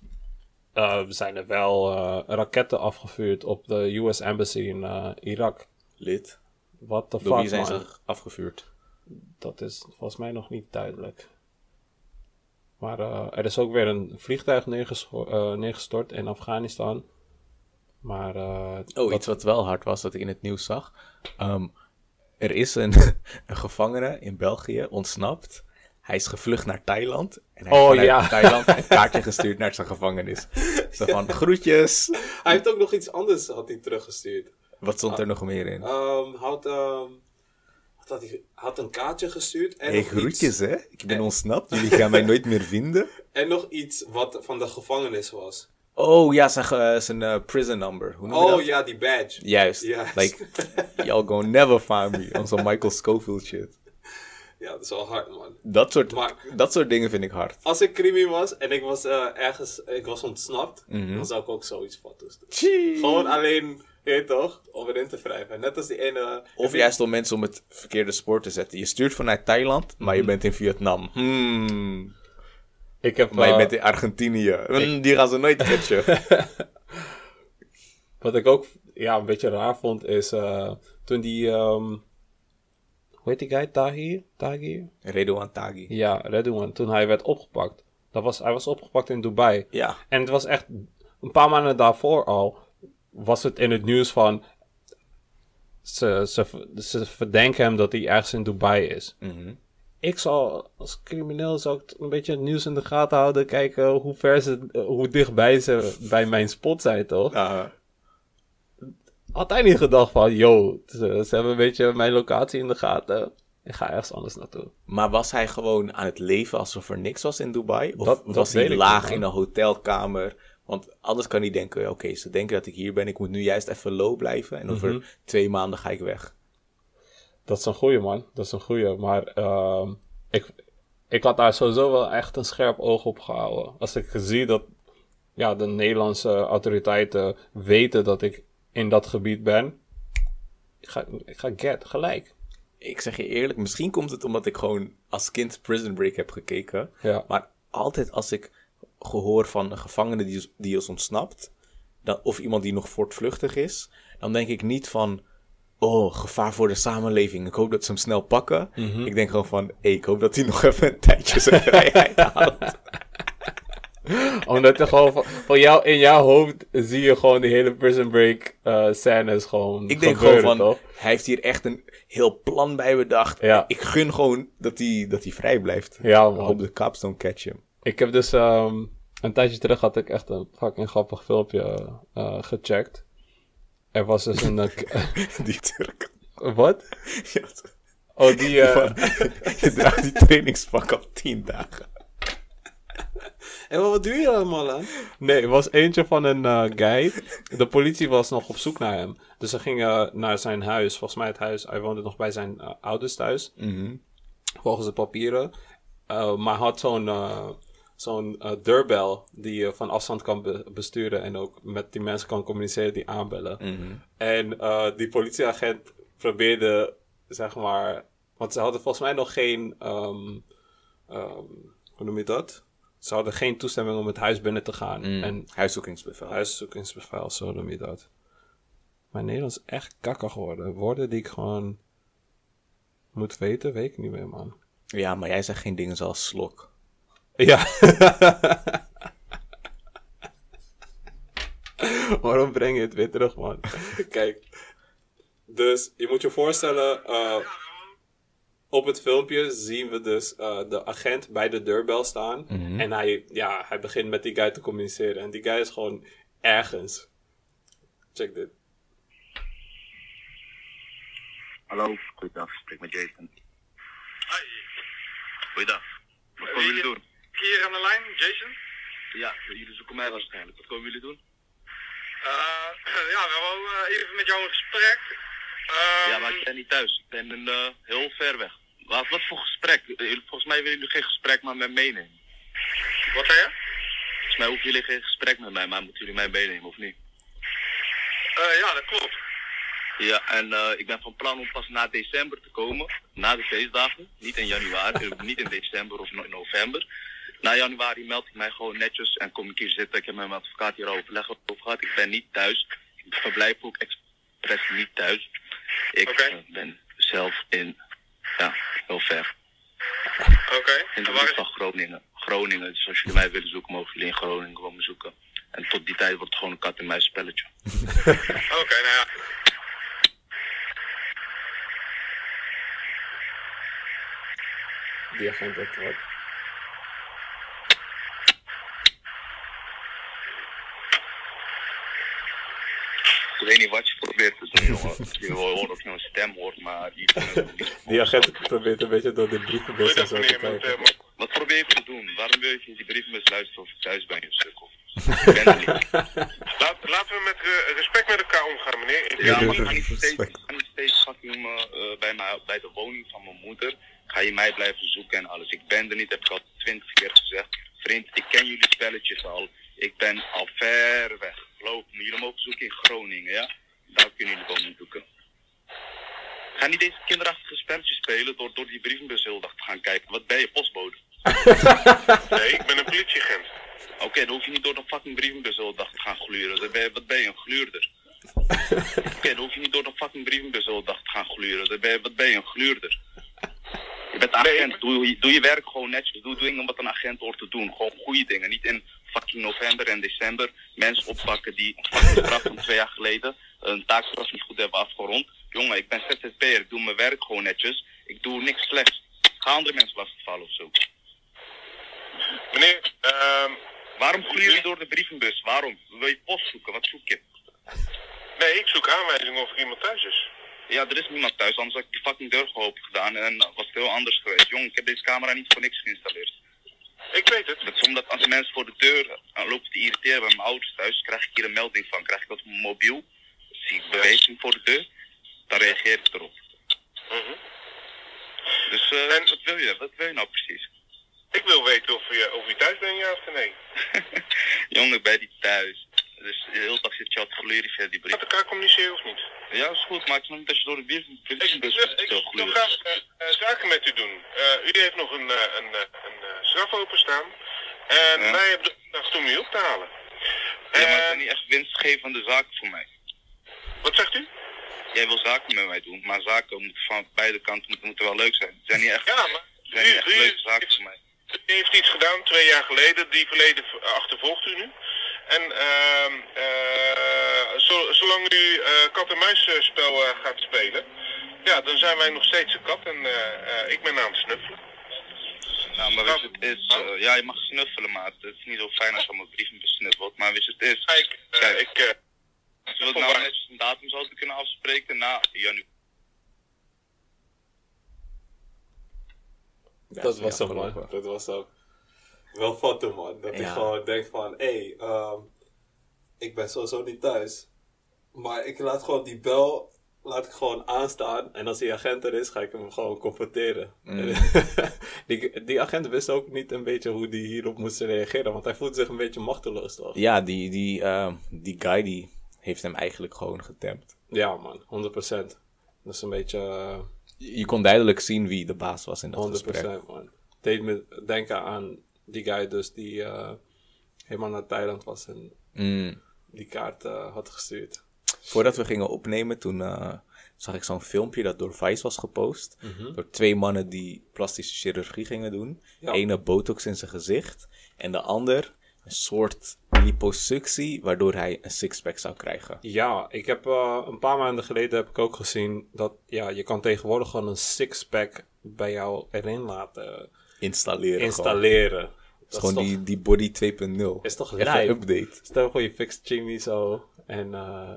eh, zijn er wel eh, raketten afgevuurd op de US Embassy in eh, Irak. Lid. What the Door wie fuck, zijn man? ze afgevuurd? Dat is volgens mij nog niet duidelijk. Maar er is ook weer een vliegtuig neergestort in Afghanistan. Maar Oh, iets wat wel hard was, dat ik in het nieuws zag. Ehm, er is een, een gevangene in België ontsnapt. Hij is gevlucht naar Thailand. En hij Oh, heeft vanuit ja. Thailand een kaartje gestuurd naar zijn gevangenis. Zo van, groetjes. Hij heeft ook nog iets anders had hij teruggestuurd. Wat stond er nog meer in? Ehm had, ehm, hij had een kaartje gestuurd. En, hey, groetjes iets, hè. Ik ben ontsnapt. Jullie gaan mij nooit meer vinden. en nog iets wat van de gevangenis was. Oh ja, zijn, ge- zijn eh, prison number. Hoe noem je Oh dat? ja, die badge. Juist. Juist. Like, y'all gonna never find me. On some Michael Scofield shit. Ja, dat is wel hard, man. Dat soort, Maar- dat soort dingen vind ik hard. Als ik crimi was en ik was eh, ergens, ik was ontsnapt, Mhm. dan zou ik ook zoiets van toestaan. Tjie. Gewoon alleen, je weet toch, om erin te wrijven. Net als die ene... Of juist om mensen om het verkeerde spoor te zetten. Je stuurt vanuit Thailand, maar je bent in Vietnam. Hmm. Ik heb... Maar je eh, bent in Argentinië. Die gaan ze nooit catchen. wat ik ook ja, een beetje raar vond, is eh, toen die, ehm, hoe heet die guy, Tahir? Tahir? Redouan Taghi. Ja, Redouan, toen hij werd opgepakt. Dat was, hij was opgepakt in Dubai. Ja. En het was echt, een paar maanden daarvoor al, was het in het nieuws van, ze, ze, ze verdenken hem dat hij ergens in Dubai is. Mhm. Ik zal, als crimineel, zou ik een beetje het nieuws in de gaten houden, kijken hoe ver ze, hoe dichtbij ze bij mijn spot zijn, toch? Uh, Had hij niet gedacht van, yo, ze, ze hebben een beetje mijn locatie in de gaten. Ik ga ergens anders naartoe. maar was hij gewoon aan het leven alsof er niks was in Dubai? Of Dat- was hij laag niet, in een hotelkamer? Want anders kan hij denken, oké, ze denken dat ik hier ben. Ik moet nu juist even low blijven. En over Mhm. twee maanden ga ik weg. Dat is een goeie, man. Dat is een goeie. Maar ehm, ik, ik had daar sowieso wel echt een scherp oog op gehouden. Als ik zie dat ja, de Nederlandse autoriteiten weten dat ik in dat gebied ben. Ik ga, ik ga get, gelijk. Ik zeg je eerlijk, misschien komt het omdat ik gewoon als kind Prison Break heb gekeken. Ja. Maar altijd als ik gehoor van een gevangene die, die is ontsnapt, dan, of iemand die nog voortvluchtig is, dan denk ik niet van, oh, gevaar voor de samenleving. Ik hoop dat ze hem snel pakken. Mhm. Ik denk gewoon van, hey, ik hoop dat hij nog even een tijdje zijn vrijheid haalt. Omdat er gewoon van, van jou, in jouw hoofd zie je gewoon die hele Prison Break eh scènes gewoon Ik denk gebeuren, gewoon van, toch? hij heeft hier echt een heel plan bij bedacht. Ja. Ik gun gewoon dat hij, dat hij vrij blijft. Ja, man. hoop de cops don't catch him. Ik heb dus ehm, een tijdje terug had ik echt een fucking grappig filmpje eh, gecheckt. Er was dus een... eh, Die Turk. Wat? Ja, Oh, die... Van, je draagt die trainingspak al tien dagen. En wat doe je allemaal aan? Nee, het was eentje van een eh, guy. De politie was nog op zoek naar hem. Dus ze gingen naar zijn huis. Volgens mij het huis. Hij woonde nog bij zijn eh, ouders thuis. Mhm. Volgens de papieren. Eh, maar hij had zo'n eh, zo'n eh, deurbel die je van afstand kan be- besturen. En ook met die mensen kan communiceren die aanbellen. Mhm. En eh, die politieagent probeerde, zeg maar. Want ze hadden volgens mij nog geen. ehm, ehm, hoe noem je dat? Ze hadden geen toestemming om het huis binnen te gaan. Mm. En Huiszoekingsbevel. huiszoekingsbevel, zo noem je dat. Mijn Nederlands is echt kakker geworden. Woorden die ik gewoon moet weten, weet ik niet meer, man. Ja, maar jij zegt geen dingen zoals slok. Ja. Waarom breng je het weer terug, man? Kijk. Dus je moet je voorstellen, eh, op het filmpje zien we dus eh, de agent bij de deurbel staan. Mhm. En hij, ja, hij begint met die guy te communiceren. En die guy is gewoon ergens. Check dit. Hallo, goeiedag, ik spreek met Jason. Hoi, Goeiedag. Wat komen jullie doen? hier aan de lijn, Jason. Ja, jullie zoeken mij waarschijnlijk. Wat komen jullie doen? Eh, ja, we willen eh, even met jou een gesprek. Ehm, Ja, maar ik ben niet thuis. Ik ben een, eh, heel ver weg. Wat, wat voor gesprek? Eh, Volgens mij willen jullie geen gesprek, maar met meenemen. Wat zei je? Volgens mij hoeven jullie geen gesprek met mij, maar moeten jullie mij meenemen, of niet? Eh, ja, dat klopt. Ja, en ik ben van plan om pas na december te komen. Na de feestdagen. Niet in januari, niet in december of in november. Na januari meld ik mij gewoon netjes en kom ik hier zitten. Ik heb met mijn advocaat hier overleg over gehad. Ik ben niet thuis. Ik verblijf ook expres niet thuis. Ik ben zelf in, ja, heel ver. Oké, In en de waar buurt is... van Groningen. Groningen, dus als jullie mij willen zoeken, mogen jullie in Groningen komen zoeken. En tot die tijd wordt het gewoon een kat en muis spelletje. Oké, nou ja. Die agent dat Ik weet niet wat je probeert te doen, jongen. Je wil horen of je een stem hoort, maar die... Die agent probeert een beetje door de brievenbus en zo te kijken. Wat probeer je te doen? Waarom wil je in die brievenbus luisteren of ik thuis ben, je sukkel? Ik ben er niet. Laat, laten we met eh, respect met elkaar omgaan, meneer. Ik- Ja, maar ik het ga niet steeds, ga niet steeds fucking eh, eh, bij, mij, bij de woning van mijn moeder. Ga je mij blijven zoeken en alles. Ik ben er niet, heb ik al twintig keer gezegd. Vriend, ik ken jullie spelletjes al. Ik ben al ver weg. Geloof me, jullie mogen zoeken in Groningen, ja? Daar kunnen jullie komen zoeken. Ga niet deze kinderachtige spelletjes spelen door, door die brievenbus heel dag te gaan kijken. Wat ben je, postbode? Nee, ik ben een politieagent. Oké, dan hoef je niet door de fucking brievenbus heel dag te gaan gluren. Dan ben je, wat ben je, een gluurder? Oké, dan hoef je niet door de fucking brievenbus de hele dag te gaan gluren. Dan ben je, wat ben je, een gluurder? Je bent agent, doe, je- doe je werk gewoon netjes. Doe dingen wat een agent hoort te doen. Gewoon goede dingen. Niet in fucking november en december mensen oppakken die een straf van twee jaar geleden een taakstraf niet goed hebben afgerond. Jongen, ik ben ZZP'er, ik doe mijn werk gewoon netjes. Ik doe niks slechts. Ga andere mensen lastigvallen of zo. Meneer, ehm, Waarom gluur je door de brievenbus? Waarom? Wil je post zoeken? Wat zoek je? nee, ik zoek aanwijzingen of er iemand thuis is. Ja, er is niemand thuis, anders had ik die fucking deur open gedaan en was het heel anders geweest. Jongen, ik heb deze camera niet voor niks geïnstalleerd. Ik weet het. Dat is omdat als mensen voor de deur lopen te irriteren bij mijn ouders thuis, krijg ik hier een melding van. Krijg ik dat op mijn mobiel, zie ik beweging voor de deur, dan reageer ik erop. Mhm. Dus eh, En- wat wil je? Wat wil je nou precies? Ik wil weten of je, of je thuis bent, ja of nee. Jongen, ik ben niet thuis. Dus de hele dag zit je al te gleuren via die brief. Met elkaar communiceren of niet? Ja, is goed, maar ik snap niet dat je door de brief- Ik, ik, ik wil graag eh, zaken met u doen. Eh, u heeft nog een, een, een straf openstaan. En Ja. wij hebben de om u op te halen. Ja, maar het zijn niet echt winstgevende zaken voor mij. wat zegt u? Jij wil zaken met mij doen, maar zaken moeten van beide kanten moeten, moeten wel leuk zijn. Het zijn niet echt, Ja, maar zijn niet echt u, leuke u, zaken voor mij. u heeft iets gedaan twee jaar geleden. Die verleden achtervolgt u nu. En ehm, eh, zo- zolang u eh, kat-en-muisspel eh, gaat spelen, ja, dan zijn wij nog steeds een kat en eh, eh, ik ben aan het snuffelen. Nou, maar je, het is, ja, je mag snuffelen, maar het is niet zo fijn als je allemaal brieven besnuffelt. Maar je, het is, Kijk, eh, Kijk. ik, als we het nou netjes een datum zouden kunnen afspreken na januari. Ja, dat was hem, man. Dat was ook wel foto, man. Dat Ja. ik gewoon denk van, hé, hey, ehm, ik ben sowieso niet thuis. Maar ik laat gewoon die bel, laat ik gewoon aanstaan. En als die agent er is, ga ik hem gewoon confronteren. Mm. die, die agent wist ook niet een beetje hoe die hierop moest reageren. Want hij voelde zich een beetje machteloos, toch? Ja, die, die, ehm, die guy die heeft hem eigenlijk gewoon getemd. Ja, man. 100%. Dat is een beetje... eh, Je kon duidelijk zien wie de baas was in dat 100% gesprek. man. Deed me denken aan die guy dus die eh, helemaal naar Thailand was en Mm. die kaart eh, had gestuurd. Voordat we gingen opnemen, toen eh, zag ik zo'n filmpje dat door Vice was gepost. Mhm. Door twee mannen die plastische chirurgie gingen doen. Ja. Ene botox in zijn gezicht. En de ander een soort liposuctie, waardoor hij een sixpack zou krijgen. Ja, ik heb een paar maanden geleden heb ik ook gezien dat ja, je kan tegenwoordig gewoon een sixpack bij jou erin laten Installeren. installeren. Is gewoon toch- die, die body 2.0. Is toch Even lijp? update. Stel voor je fixt Jimmy zo en eh,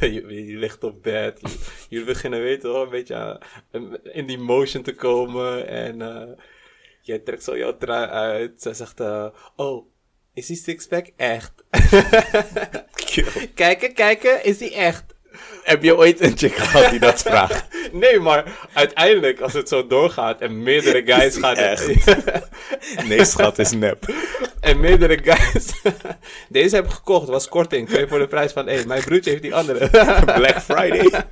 je, je ligt op bed. Jullie beginnen weten wel een beetje in die motion te komen en eh, jij trekt zo jouw trui uit. Zij zegt, eh, oh, is die sixpack echt? kijken, kijken, is die echt? Heb je ooit een chick gehad die dat vraagt? Nee, maar uiteindelijk als het zo doorgaat en meerdere guys gaan... Nee, schat, is nep. En meerdere guys. Deze heb ik gekocht, was korting. Twee voor de prijs van één. Mijn broertje heeft die andere. Black Friday.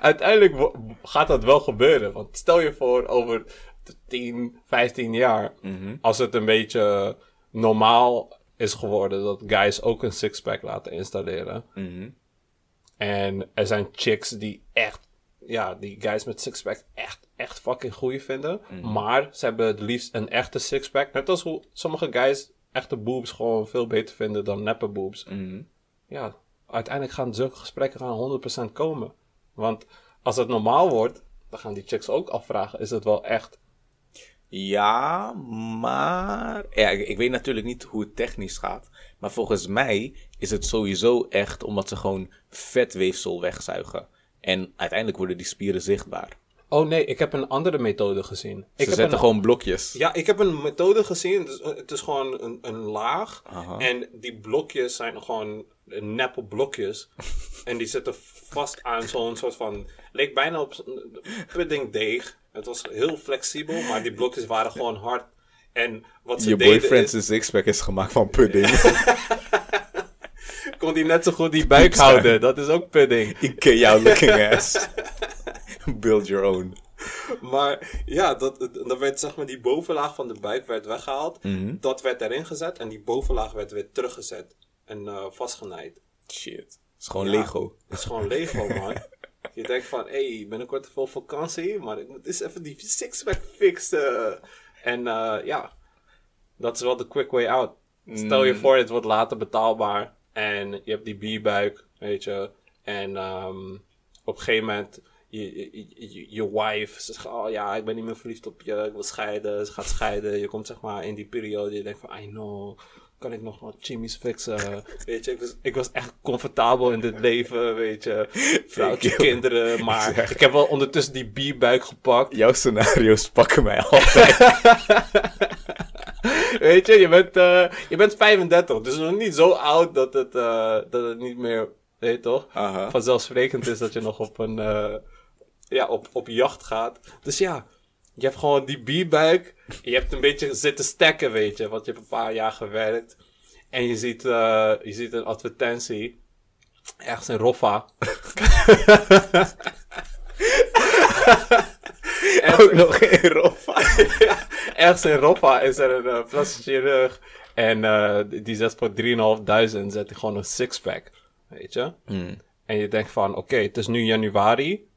Uiteindelijk gaat dat wel gebeuren. Want stel je voor over 10, 15 jaar. Als het een beetje normaal is geworden dat guys ook een sixpack laten installeren. En er zijn chicks die echt, ja, die guys met sixpack echt, echt fucking goeie vinden. Maar ze hebben het liefst een echte sixpack. Net als hoe sommige guys echte boobs gewoon veel beter vinden dan neppe boobs. Ja, uiteindelijk gaan zulke gesprekken gaan 100% komen. Want als het normaal wordt, dan gaan die chicks ook afvragen, is het wel echt? Ja, maar... Ja, ik, ik weet natuurlijk niet hoe het technisch gaat. Maar volgens mij is het sowieso echt omdat ze gewoon vetweefsel wegzuigen. En uiteindelijk worden die spieren zichtbaar. Oh nee, ik heb een andere methode gezien. Ze ik heb zetten een, gewoon blokjes. Ja, ik heb een methode gezien. Het is, het is gewoon een, een laag. Aha. En die blokjes zijn gewoon neppe blokjes. en die zitten vast aan zo'n soort van... Leek bijna op puddingdeeg. Het was heel flexibel, maar die blokjes waren gewoon hard. En wat ze Je boyfriend's is... sixpack is gemaakt van pudding. Kon die net zo goed die buik houden. Dat is ook pudding. Ikea looking ass. Build your own. Maar ja, dat, dan werd zeg maar die bovenlaag van de buik werd weggehaald. Dat werd erin gezet en die bovenlaag werd weer teruggezet en vastgenaaid. Shit. is gewoon Ja. Lego. Het is gewoon Lego, man. Je denkt van, hé, hey, binnenkort veel vakantie, maar ik moet eens even die sixpack fixen. En eh, ja, dat is wel de quick way out. Stel je Mm. voor, het wordt later betaalbaar en je hebt die B-buik, weet je. En ehm, op een gegeven moment, je, je, je, wife ze zegt, oh ja, ik ben niet meer verliefd op je, ik wil scheiden, ze gaat scheiden. Je komt zeg maar in die periode, je denkt van, I know, kan ik nog wat chimmies fixen? Weet je, ik was, ik was echt comfortabel in dit leven, weet je. Vrouwtje, kinderen, maar zeg- ik heb wel ondertussen die B-buik gepakt. Jouw scenario's pakken mij altijd. Weet je, je bent, eh, je bent 35, dus nog niet zo oud dat het, eh, dat het niet meer, weet je toch? Vanzelfsprekend is dat je nog op een, eh, ja, op, op jacht gaat. Dus ja, je hebt gewoon die B-buik. Je hebt een beetje zitten stacken, weet je, want je hebt een paar jaar gewerkt. En je ziet, eh, je ziet een advertentie, ergens in Roffa. Ook nog in Roffa. Ja, ergens in Roffa is er een uh, plastic chirurg. En eh, die- zet voor 3.500 zet hij gewoon een sixpack. Weet je? En je denkt van, oké, het is nu januari.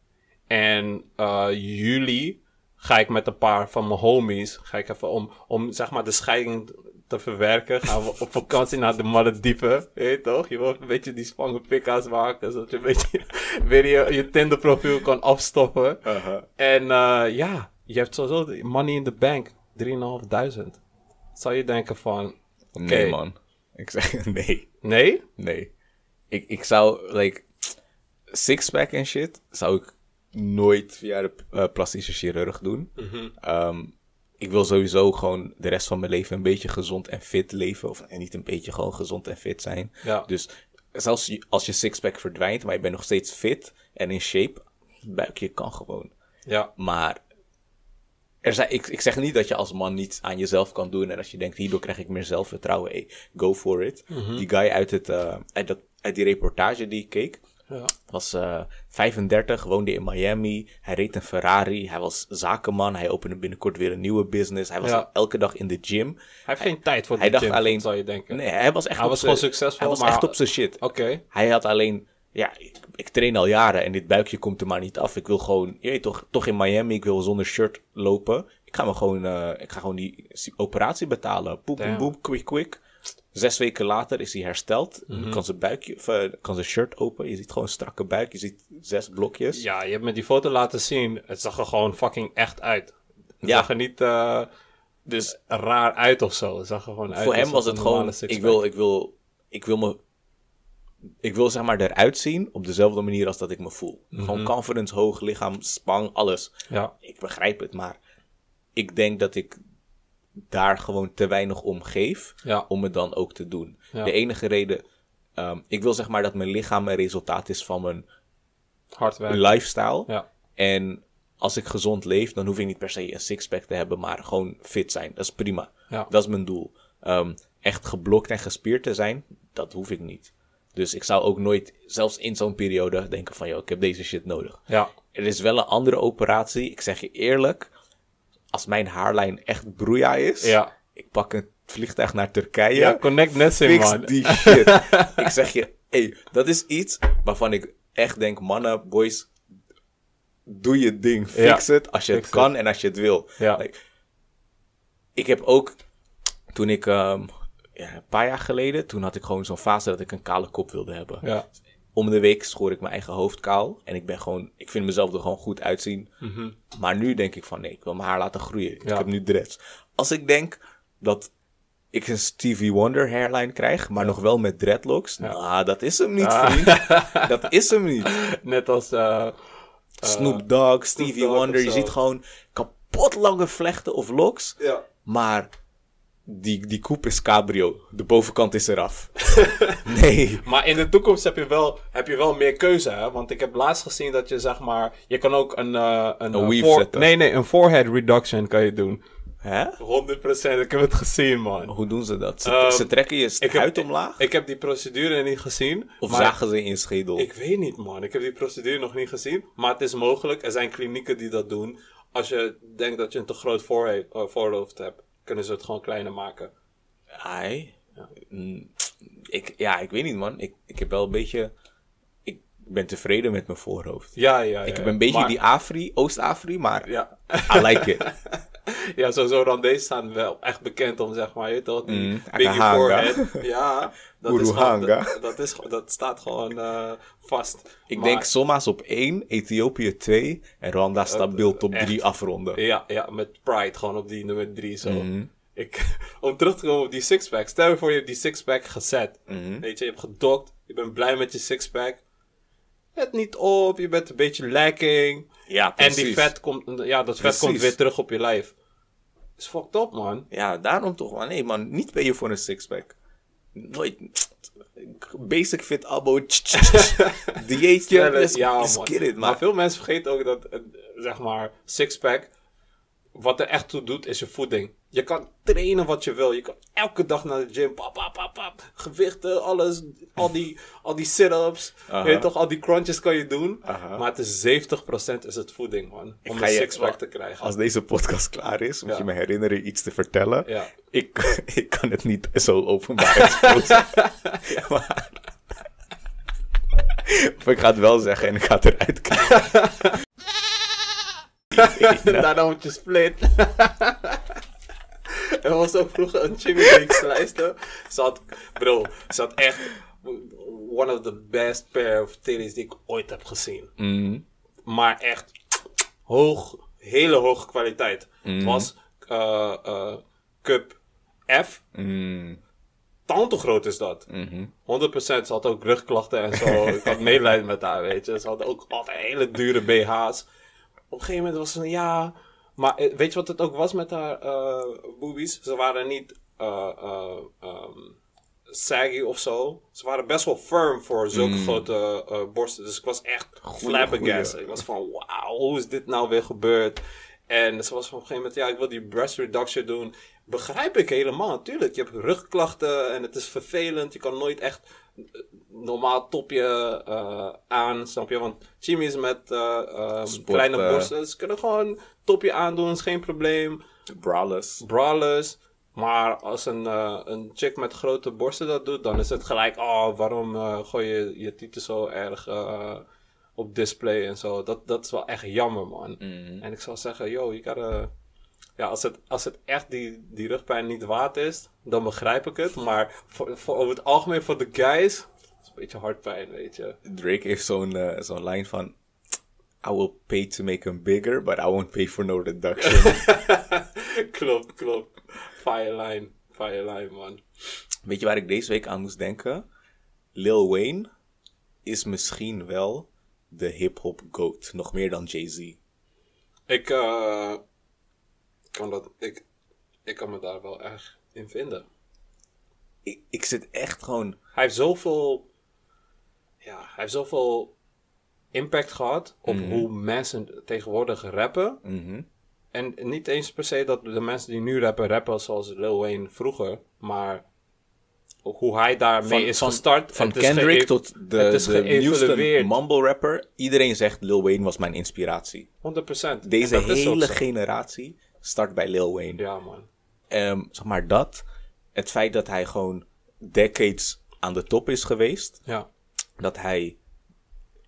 En eh, juli ga ik met een paar van mijn homies, ga ik even om, om zeg maar de scheiding te verwerken, gaan we op vakantie naar de Malediven. Weet toch? Je wil een beetje die spange pikka's maken, zodat je een beetje weer je, je Tinder profiel kan afstoppen. Aha. En eh, ja, je hebt sowieso de money in the bank. 3.500. Zou je denken van... Nee, man. Ik zeg nee. Nee? Nee. Ik, ik zou, like, sixpack en shit, zou ik nooit via de eh, plastische chirurg doen. Mhm. Ehm, ik wil sowieso gewoon de rest van mijn leven een beetje gezond en fit leven. Of en niet een beetje, gewoon gezond en fit zijn. Ja. Dus zelfs je- als je sixpack verdwijnt, maar je bent nog steeds fit en in shape, buikje kan gewoon. Ja. Maar er zijn, ik, ik zeg niet dat je als man niets aan jezelf kan doen. En als je denkt, hierdoor krijg ik meer zelfvertrouwen. Hey, go for it. Mhm. Die guy uit, het, uit, dat, uit die reportage die ik keek. Ja. Was eh 35, woonde in Miami. Hij reed een Ferrari. Hij was zakenman. Hij opende binnenkort weer een nieuwe business. Hij was Ja. elke dag in de gym. Hij heeft geen tijd voor Hij de dacht gym, alleen- zou je denken. Nee, hij was echt Hij op was gewoon succesvol, Hij was maar- echt op zijn shit. Oké. Hij had alleen, ja, ik, ik train al jaren en dit buikje komt er maar niet af. Ik wil gewoon, je weet toch, toch in Miami, ik wil zonder shirt lopen. Ik ga me gewoon, eh, ik ga gewoon die operatie betalen. Boem, boem, Damn. boem, quick, quick. Zes weken later is hij hersteld. Nu kan zijn buikje, of, eh, kan zijn shirt open. Je ziet gewoon een strakke buik. Je ziet zes blokjes. Ja, je hebt me die foto laten zien. Het zag er gewoon fucking echt uit. Het Ja. zag er niet eh, Dus raar uit of zo. Het zag er gewoon uit. voor hem was het gewoon, ik wil, ik wil, ik wil me, ik wil zeg maar eruit zien op dezelfde manier als dat ik me voel. Mhm. Gewoon confidence hoog, lichaam, spang, alles. Ja. ik begrijp het, maar ik denk dat ik daar gewoon te weinig om geef Ja. om het dan ook te doen. Ja. De enige reden, ehm, ik wil zeg maar dat mijn lichaam een resultaat is van mijn Hard lifestyle. Ja. En als ik gezond leef, dan hoef ik niet per se een sixpack te hebben, maar gewoon fit zijn. Dat is prima. Dat is mijn doel. Ehm, echt geblokt en gespierd te zijn, dat hoef ik niet. Dus ik zou ook nooit, zelfs in zo'n periode, denken van, joh, ik heb deze shit nodig. Ja. Er is wel een andere operatie. Ik zeg je eerlijk, als mijn haarlijn echt broeia is, Ja. ik pak een vliegtuig naar Turkije. Ja, connect Nessim, fix man. die shit. ik zeg je, hey, dat is iets waarvan ik echt denk, mannen, boys, doe je ding. Fix Ja, het als je het kan en als je het wil. Ja. Like, ik heb ook, toen ik ehm, ja, een paar jaar geleden, toen had ik gewoon zo'n fase dat ik een kale kop wilde hebben. Ja. Om de week schoor ik mijn eigen hoofd kaal. En ik ben gewoon, ik vind mezelf er gewoon goed uitzien. Maar nu denk ik van nee, ik wil mijn haar laten groeien. Ik heb nu dreads. Als ik denk dat ik een Stevie Wonder hairline krijg, maar nog wel met dreadlocks. Nou, dat is hem niet, Ah. vriend. Dat is hem niet. Net als... eh, Snoop Dogg, Stevie Dogg Wonder. Je ziet gewoon kapot lange vlechten of locks. ja. Maar die, die coupe is cabrio. De bovenkant is eraf. nee. Maar in de toekomst heb je wel, heb je wel meer keuze, hè? Want ik heb laatst gezien dat je, zeg maar... Je kan ook een... eh, een, Een eh, weave voor- zetten. Nee, nee, een forehead reduction kan je doen. Hè? 100%, ik heb het gezien, man. Hoe doen ze dat? Ze, Ehm, ze trekken je Ik heb, huid omlaag? Ik, heb die procedure niet gezien. of zagen ze in je schedel? Ik weet niet, man. Ik heb die procedure nog niet gezien. Maar het is mogelijk. Er zijn klinieken die dat doen. Als je denkt dat je een te groot eh, voorhoofd hebt, kunnen ze het gewoon kleiner maken. Ai. Mm, Ik, ja, ik weet niet, man. Ik, ik heb wel een beetje ik ben tevreden met mijn voorhoofd. Ja, ja, ja. Ik heb een beetje maar- die Afri, Oost-Afri, maar Ja. I like it. Ja, sowieso Randese staan wel echt bekend om, zeg maar, je weet toch, die Mm, biggie forehead. Ja, dat, is gewoon, dat, dat, is, dat staat gewoon eh, vast. Ik Maar- denk Somma's op 1, Ethiopië 2 en Rwanda stabiel top echt. 3 afronden. Ja, ja, met Pride gewoon op die nummer 3 zo. Mhm. Ik, om terug te komen op die sixpack. Stel je voor je hebt die sixpack gezet. Mhm. Weet je, je hebt gedokt. Je bent blij met je sixpack. Het niet op, je bent een beetje lacking. Ja, En precies. die vet komt, ja, dat vet Precies. komt weer terug op je lijf. Is fucked up, man. Ja, daarom toch wel. Nee man, niet ben je voor een sixpack. Nooit. Basic fit abo. Dieetje. let's, ja, let's man. get it, Maar man. veel mensen vergeten ook dat, eh, zeg maar, sixpack, wat er echt toe doet, is je voeding. Je kan trainen wat je wil. Je kan elke dag naar de gym. Pap, pap, pap, pap. Gewichten, alles. Al die, al die sit-ups. Weet je toch, al die crunches kan je doen. Maar het is 70% is het voeding, man. Om een sixpack te krijgen. Als deze podcast klaar is, moet Ja. je me herinneren iets te vertellen. Ja. Ik, ik kan het niet zo openbaar exposen. Maar- of ik ga het wel zeggen en ik ga het eruit krijgen. Daarna moet je split. er was ook vroeger een Jimmy die ik slijste. Ze had, bro, ze had echt one of the best pair of titties die ik ooit heb gezien. Mm. Maar echt hoog, hele hoge kwaliteit. Het was eh, eh, Cup F. Mm. Tante groot is dat. Mhm. 100% ze had ook rugklachten en zo. ik had medelijden met haar, weet je. Ze had ook altijd hele dure BH's. Op een gegeven moment was ze een ja. Maar eh, weet je wat het ook was met haar eh boobies? Ze waren niet eh, eh, ehm, saggy of zo. Ze waren best wel firm voor zulke grote eh, borsten. Dus ik was echt flabbergasted. Ik was van, wauw, hoe is dit nou weer gebeurd? En ze was van op een gegeven moment, ja, ik wil die breast reduction doen. Begrijp ik helemaal, natuurlijk. Je hebt rugklachten en het is vervelend. Je kan nooit echt normaal topje eh, aan, snap je? Want Jimmy's met Sport, kleine borsten, ze kunnen gewoon topje aandoen, is geen probleem. Braless. Brawlers. Maar als een, een chick met grote borsten dat doet, dan is het gelijk, oh, waarom gooi je je titel zo erg op display en zo. Dat, dat is wel echt jammer, man. En ik zou zeggen, yo, je gotta... Ja, als het, als het echt die, die rugpijn niet waard is, dan begrijp ik het. Maar voor, voor, over het algemeen voor de guys, is een beetje hartpijn, weet je. Drake heeft zo'n eh, zo'n lijn van... I will pay to make him bigger, but I won't pay for no reduction. klopt, klopt. Fireline, fireline, man. Weet je waar ik deze week aan moest denken? Lil Wayne is misschien wel de hip-hop goat. Nog meer dan Jay-Z. Ik, eh, kan dat, ik, ik kan me daar wel erg in vinden. Ik, ik zit echt gewoon... Hij heeft zoveel, ja, hij heeft zoveel impact gehad op hoe mensen tegenwoordig rappen. mhm. En niet eens per se dat de mensen die nu rappen, rappen zoals Lil Wayne vroeger. Maar ook hoe hij daarmee Van, is van, gestart. van Kendrick tot de, het is de nieuwste geëvalueerd. mumble rapper. Iedereen zegt Lil Wayne was mijn inspiratie. 100%. Deze hele generatie start bij Lil Wayne. Ja, man. Ehm, zeg maar dat. Het feit dat hij gewoon decades aan de top is geweest. Ja. dat hij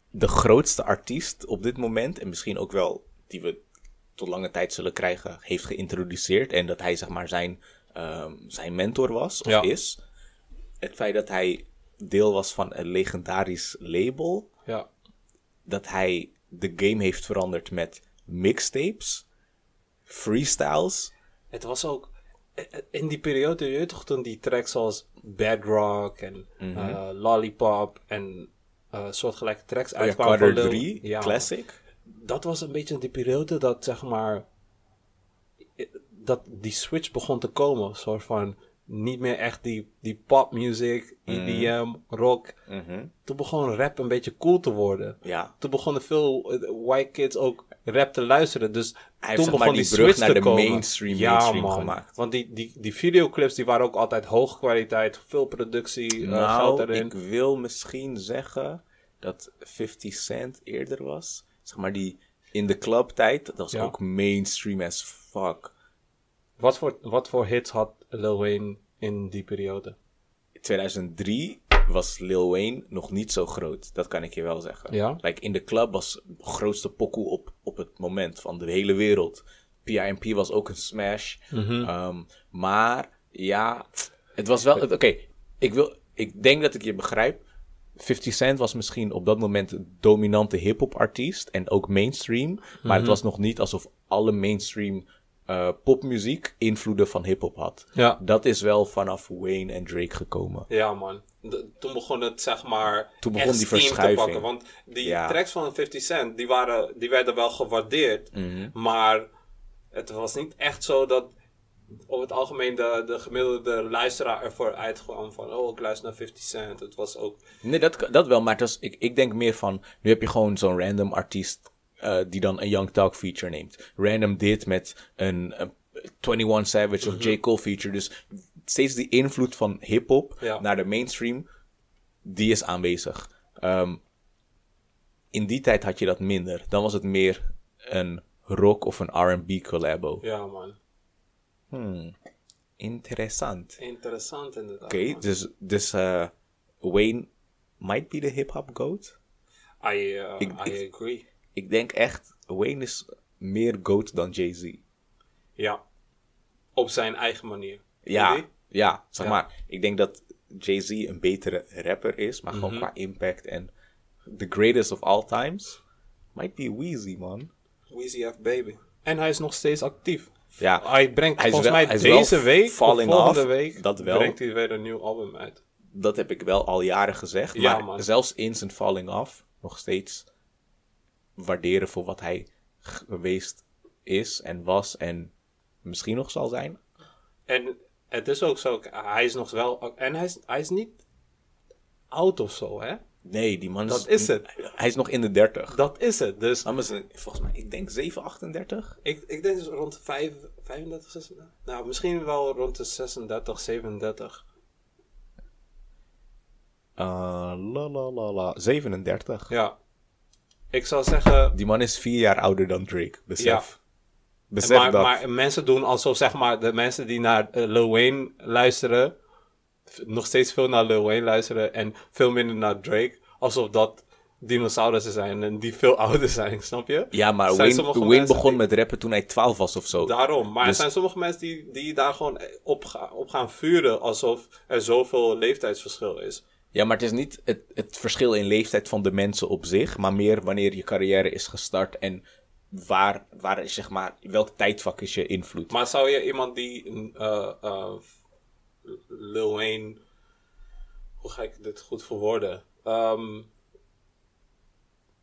de grootste artiest op dit moment, en misschien ook wel die we tot lange tijd zullen krijgen, heeft geïntroduceerd. En dat hij zeg maar zijn, ehm, zijn mentor was, of Ja. is. Het feit dat hij deel was van een legendarisch label. Ja. Dat hij de game heeft veranderd met mixtapes, freestyles. Het was ook eh, eh, in die periode, je toch, toen die tracks zoals Bedrock en Mhm. eh, Lollipop en eh soortgelijke tracks Oh ja, uitkwamen Carter van Lil- 3, Ja, classic. Dat was een beetje die periode dat, zeg maar, dat die switch begon te komen. Een soort van, niet meer echt die, die popmuziek, EDM, rock. Mhm. Toen begon rap een beetje cool te worden. Ja, Toen begonnen veel white kids ook rap te luisteren. Dus heeft, toen begon maar, die die brug switch naar de komen. mainstream- ja, mainstream man. gemaakt. Want die, die, die videoclips die waren ook altijd hoge kwaliteit. Veel productie, eh, nou, geld erin. ik wil misschien zeggen dat 50 Cent eerder was. Zeg maar die in de clubtijd, dat was Ja. ook mainstream as fuck. Wat, voor, wat voor hits had Lil Wayne in die periode? 2003 was Lil Wayne nog niet zo groot. Dat kan ik je wel zeggen. Ja? Like in de club was de grootste pokoe op, op het moment van de hele wereld. PIMP was ook een smash. Ehm, maar ja, het was wel. Oké, ik wil. Ik denk dat ik je begrijp. 50 Cent was misschien op dat moment de dominante hip-hop artiest en ook mainstream. Maar het was nog niet alsof alle mainstream eh, popmuziek invloeden van hip-hop had. Ja. Dat is wel vanaf Wayne en Drake gekomen. Ja, man. De- toen begon het, zeg maar, Toen begon die verschuiving. te pakken. Want die Ja. tracks van 50 Cent, die, waren, die werden wel gewaardeerd. Mhm. Maar het was niet echt zo dat op het algemeen de, de gemiddelde luisteraar ervoor uitkwam van... Oh, ik luister naar 50 Cent. Het was ook... Nee, dat, dat wel, maar het was, ik, ik denk meer van... Nu heb je gewoon zo'n random artiest eh, die dan een Young Talk feature neemt. Random dit met een, een 21 Savage of J. Cole feature. Dus steeds die invloed van hip-hop Ja. naar de mainstream, die is aanwezig. Ehm, in die tijd had je dat minder. Dan was het meer een rock of een R&B collabo. Ja, man. Interessant. Interessant inderdaad. Oké, dus, dus eh, Wayne might be the hip-hop goat. I, uh, Ik- I ik- agree. Ik denk echt, Wayne is meer GOAT dan Jay-Z. Ja. Op zijn eigen manier. Ja? Ja, zeg Ja. maar. Ik denk dat Jay-Z een betere rapper is, maar Mhm. gewoon qua impact en the greatest of all times might be Weezy, man. Weezy F Baby. En hij is nog steeds actief. Ja, Hij brengt Hij is volgens wel- mij deze week of volgende off, week dat wel. brengt hij weer een nieuw album uit. dat heb ik wel al jaren gezegd. Ja, maar man. zelfs in zijn falling off nog steeds waarderen voor wat hij geweest is en was en misschien nog zal zijn. En het is ook zo, hij is nog wel, en hij is, hij is niet oud of zo, hè? Nee, die man is... Dat is het. Hij is nog in de 30. Dat is het. Dus Dan is het- volgens mij, ik denk 7, 38. ik, ik denk dus rond de vijf- 35, 36, nou misschien wel rond de 36, 37. Uh, la la la la. 37. Ja. Ik zou zeggen, Die man is vier jaar ouder dan Drake. Besef. Besef maar, dat. maar mensen doen alsof zeg maar de mensen die naar eh, Lil Wayne luisteren, nog steeds veel naar Lil Wayne luisteren en veel minder naar Drake, alsof dat dinosaurussen zijn en die veel ouder zijn, snap je? ja, maar Zijn Wayne, sommige Wayne mensen begon met rappen toen hij 12 was of zo. Daarom, maar er Dus- zijn sommige mensen die, die daar gewoon op, ga- op gaan vuren alsof er zoveel leeftijdsverschil is. Ja, maar het is niet het, het verschil in leeftijd van de mensen op zich, maar meer wanneer je carrière is gestart en waar, waar is, zeg maar, welk tijdvak is je invloed. Maar zou je iemand die eh eh, Lil Wayne, hoe ga ik dit goed verwoorden? Ehm,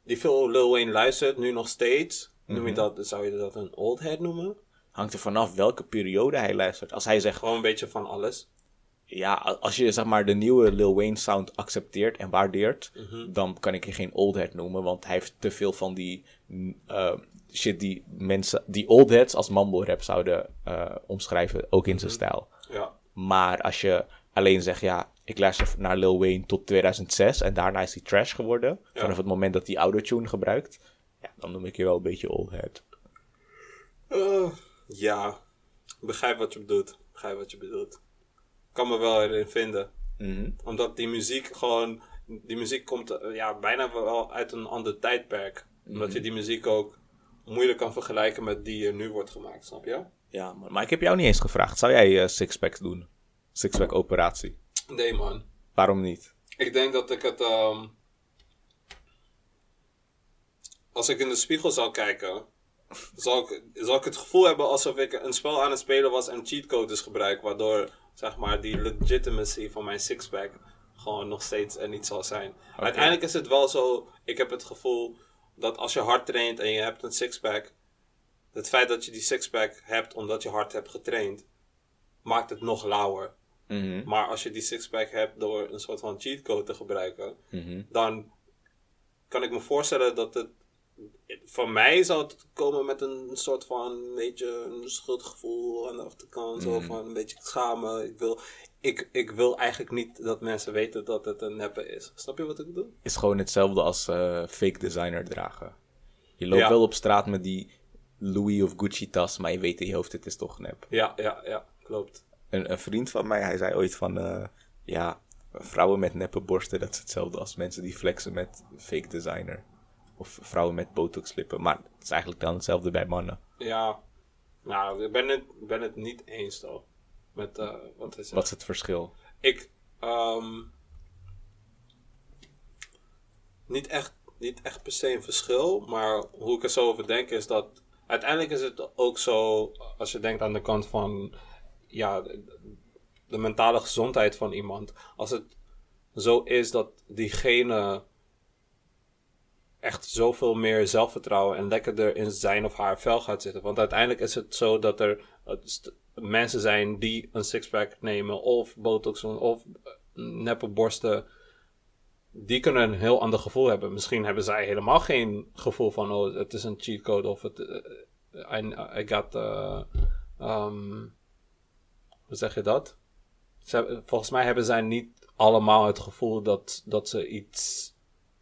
die veel Lil Wayne luistert, nu nog steeds, noem Mhm. je dat, zou je dat een old head noemen? Hangt er vanaf welke periode hij luistert. Als hij zegt, Gewoon een beetje van alles. Ja, als je zeg maar de nieuwe Lil Wayne sound accepteert en waardeert, Mhm. dan kan ik je geen old head noemen, want hij heeft te veel van die mm, eh, shit die mensen, die old heads als mumble rap zouden eh, omschrijven, ook in zijn Mhm. stijl. Ja. Maar als je alleen zegt, ja, ik luister naar Lil Wayne tot 2006 en daarna is hij trash geworden, Ja. vanaf het moment dat hij autotune gebruikt, ja, dan noem ik je wel een beetje old head. Eh, ja, begrijp wat je bedoelt. Begrijp wat je bedoelt. Kan me wel erin vinden. Mhm. Omdat die muziek gewoon... Die muziek komt eh, ja, bijna wel uit een ander tijdperk. Omdat je die muziek ook moeilijk kan vergelijken met die er nu wordt gemaakt, snap je? Ja, man. maar ik heb jou niet eens gevraagd. Zou jij eh sixpacks doen? Sixpack operatie. Nee, man. Waarom niet? Ik denk dat ik het... ehm, als ik in de spiegel zou kijken... Zal ik, zal ik het gevoel hebben alsof ik een spel aan het spelen was en cheatcodes gebruik. Waardoor, zeg maar, die legitimacy van mijn sixpack gewoon nog steeds er niet zal zijn. Uiteindelijk is het wel zo, ik heb het gevoel dat als je hard traint en je hebt een sixpack... Het feit dat je die sixpack hebt omdat je hard hebt getraind, maakt het nog lauwer. Mhm. Maar als je die sixpack hebt door een soort van cheatcode te gebruiken, Mhm. dan kan ik me voorstellen dat het. Van mij zou het komen met een soort van beetje een schuldgevoel aan de achterkant. Zo Mhm. van een beetje schamen. Ik wil, ik, ik wil eigenlijk niet dat mensen weten dat het een neppe is. Snap je wat ik bedoel? Is gewoon hetzelfde als eh, fake designer dragen. Je loopt Ja. wel op straat met die Louis of Gucci tas, maar je weet in je hoofd, het is toch nep. Ja, ja, ja, klopt. Een, een vriend van mij, hij zei ooit van, eh, ja, vrouwen met neppe borsten, dat is hetzelfde als mensen die flexen met fake designer. Of vrouwen met botox lippen. Maar het is eigenlijk dan hetzelfde bij mannen. Ja, nou, ik ben het, ben het niet eens toch. Met, eh, wat is het? Wat is het verschil? Ik, ehm, niet, echt, niet echt per se een verschil, maar hoe ik er zo over denk is dat uiteindelijk is het ook zo, als je denkt aan de kant van ja, de mentale gezondheid van iemand, als het zo is dat diegene echt zoveel meer zelfvertrouwen en lekkerder in zijn of haar vel gaat zitten. Want uiteindelijk is het zo dat er eh, mensen zijn die een sixpack nemen of botox doen of eh, neppe borsten. Die kunnen een heel ander gevoel hebben. Misschien hebben zij helemaal geen gevoel van, oh, het is een cheatcode of het, eh, I, got, eh, um, hoe zeg je dat? Volgens mij hebben zij niet allemaal het gevoel dat, dat ze iets,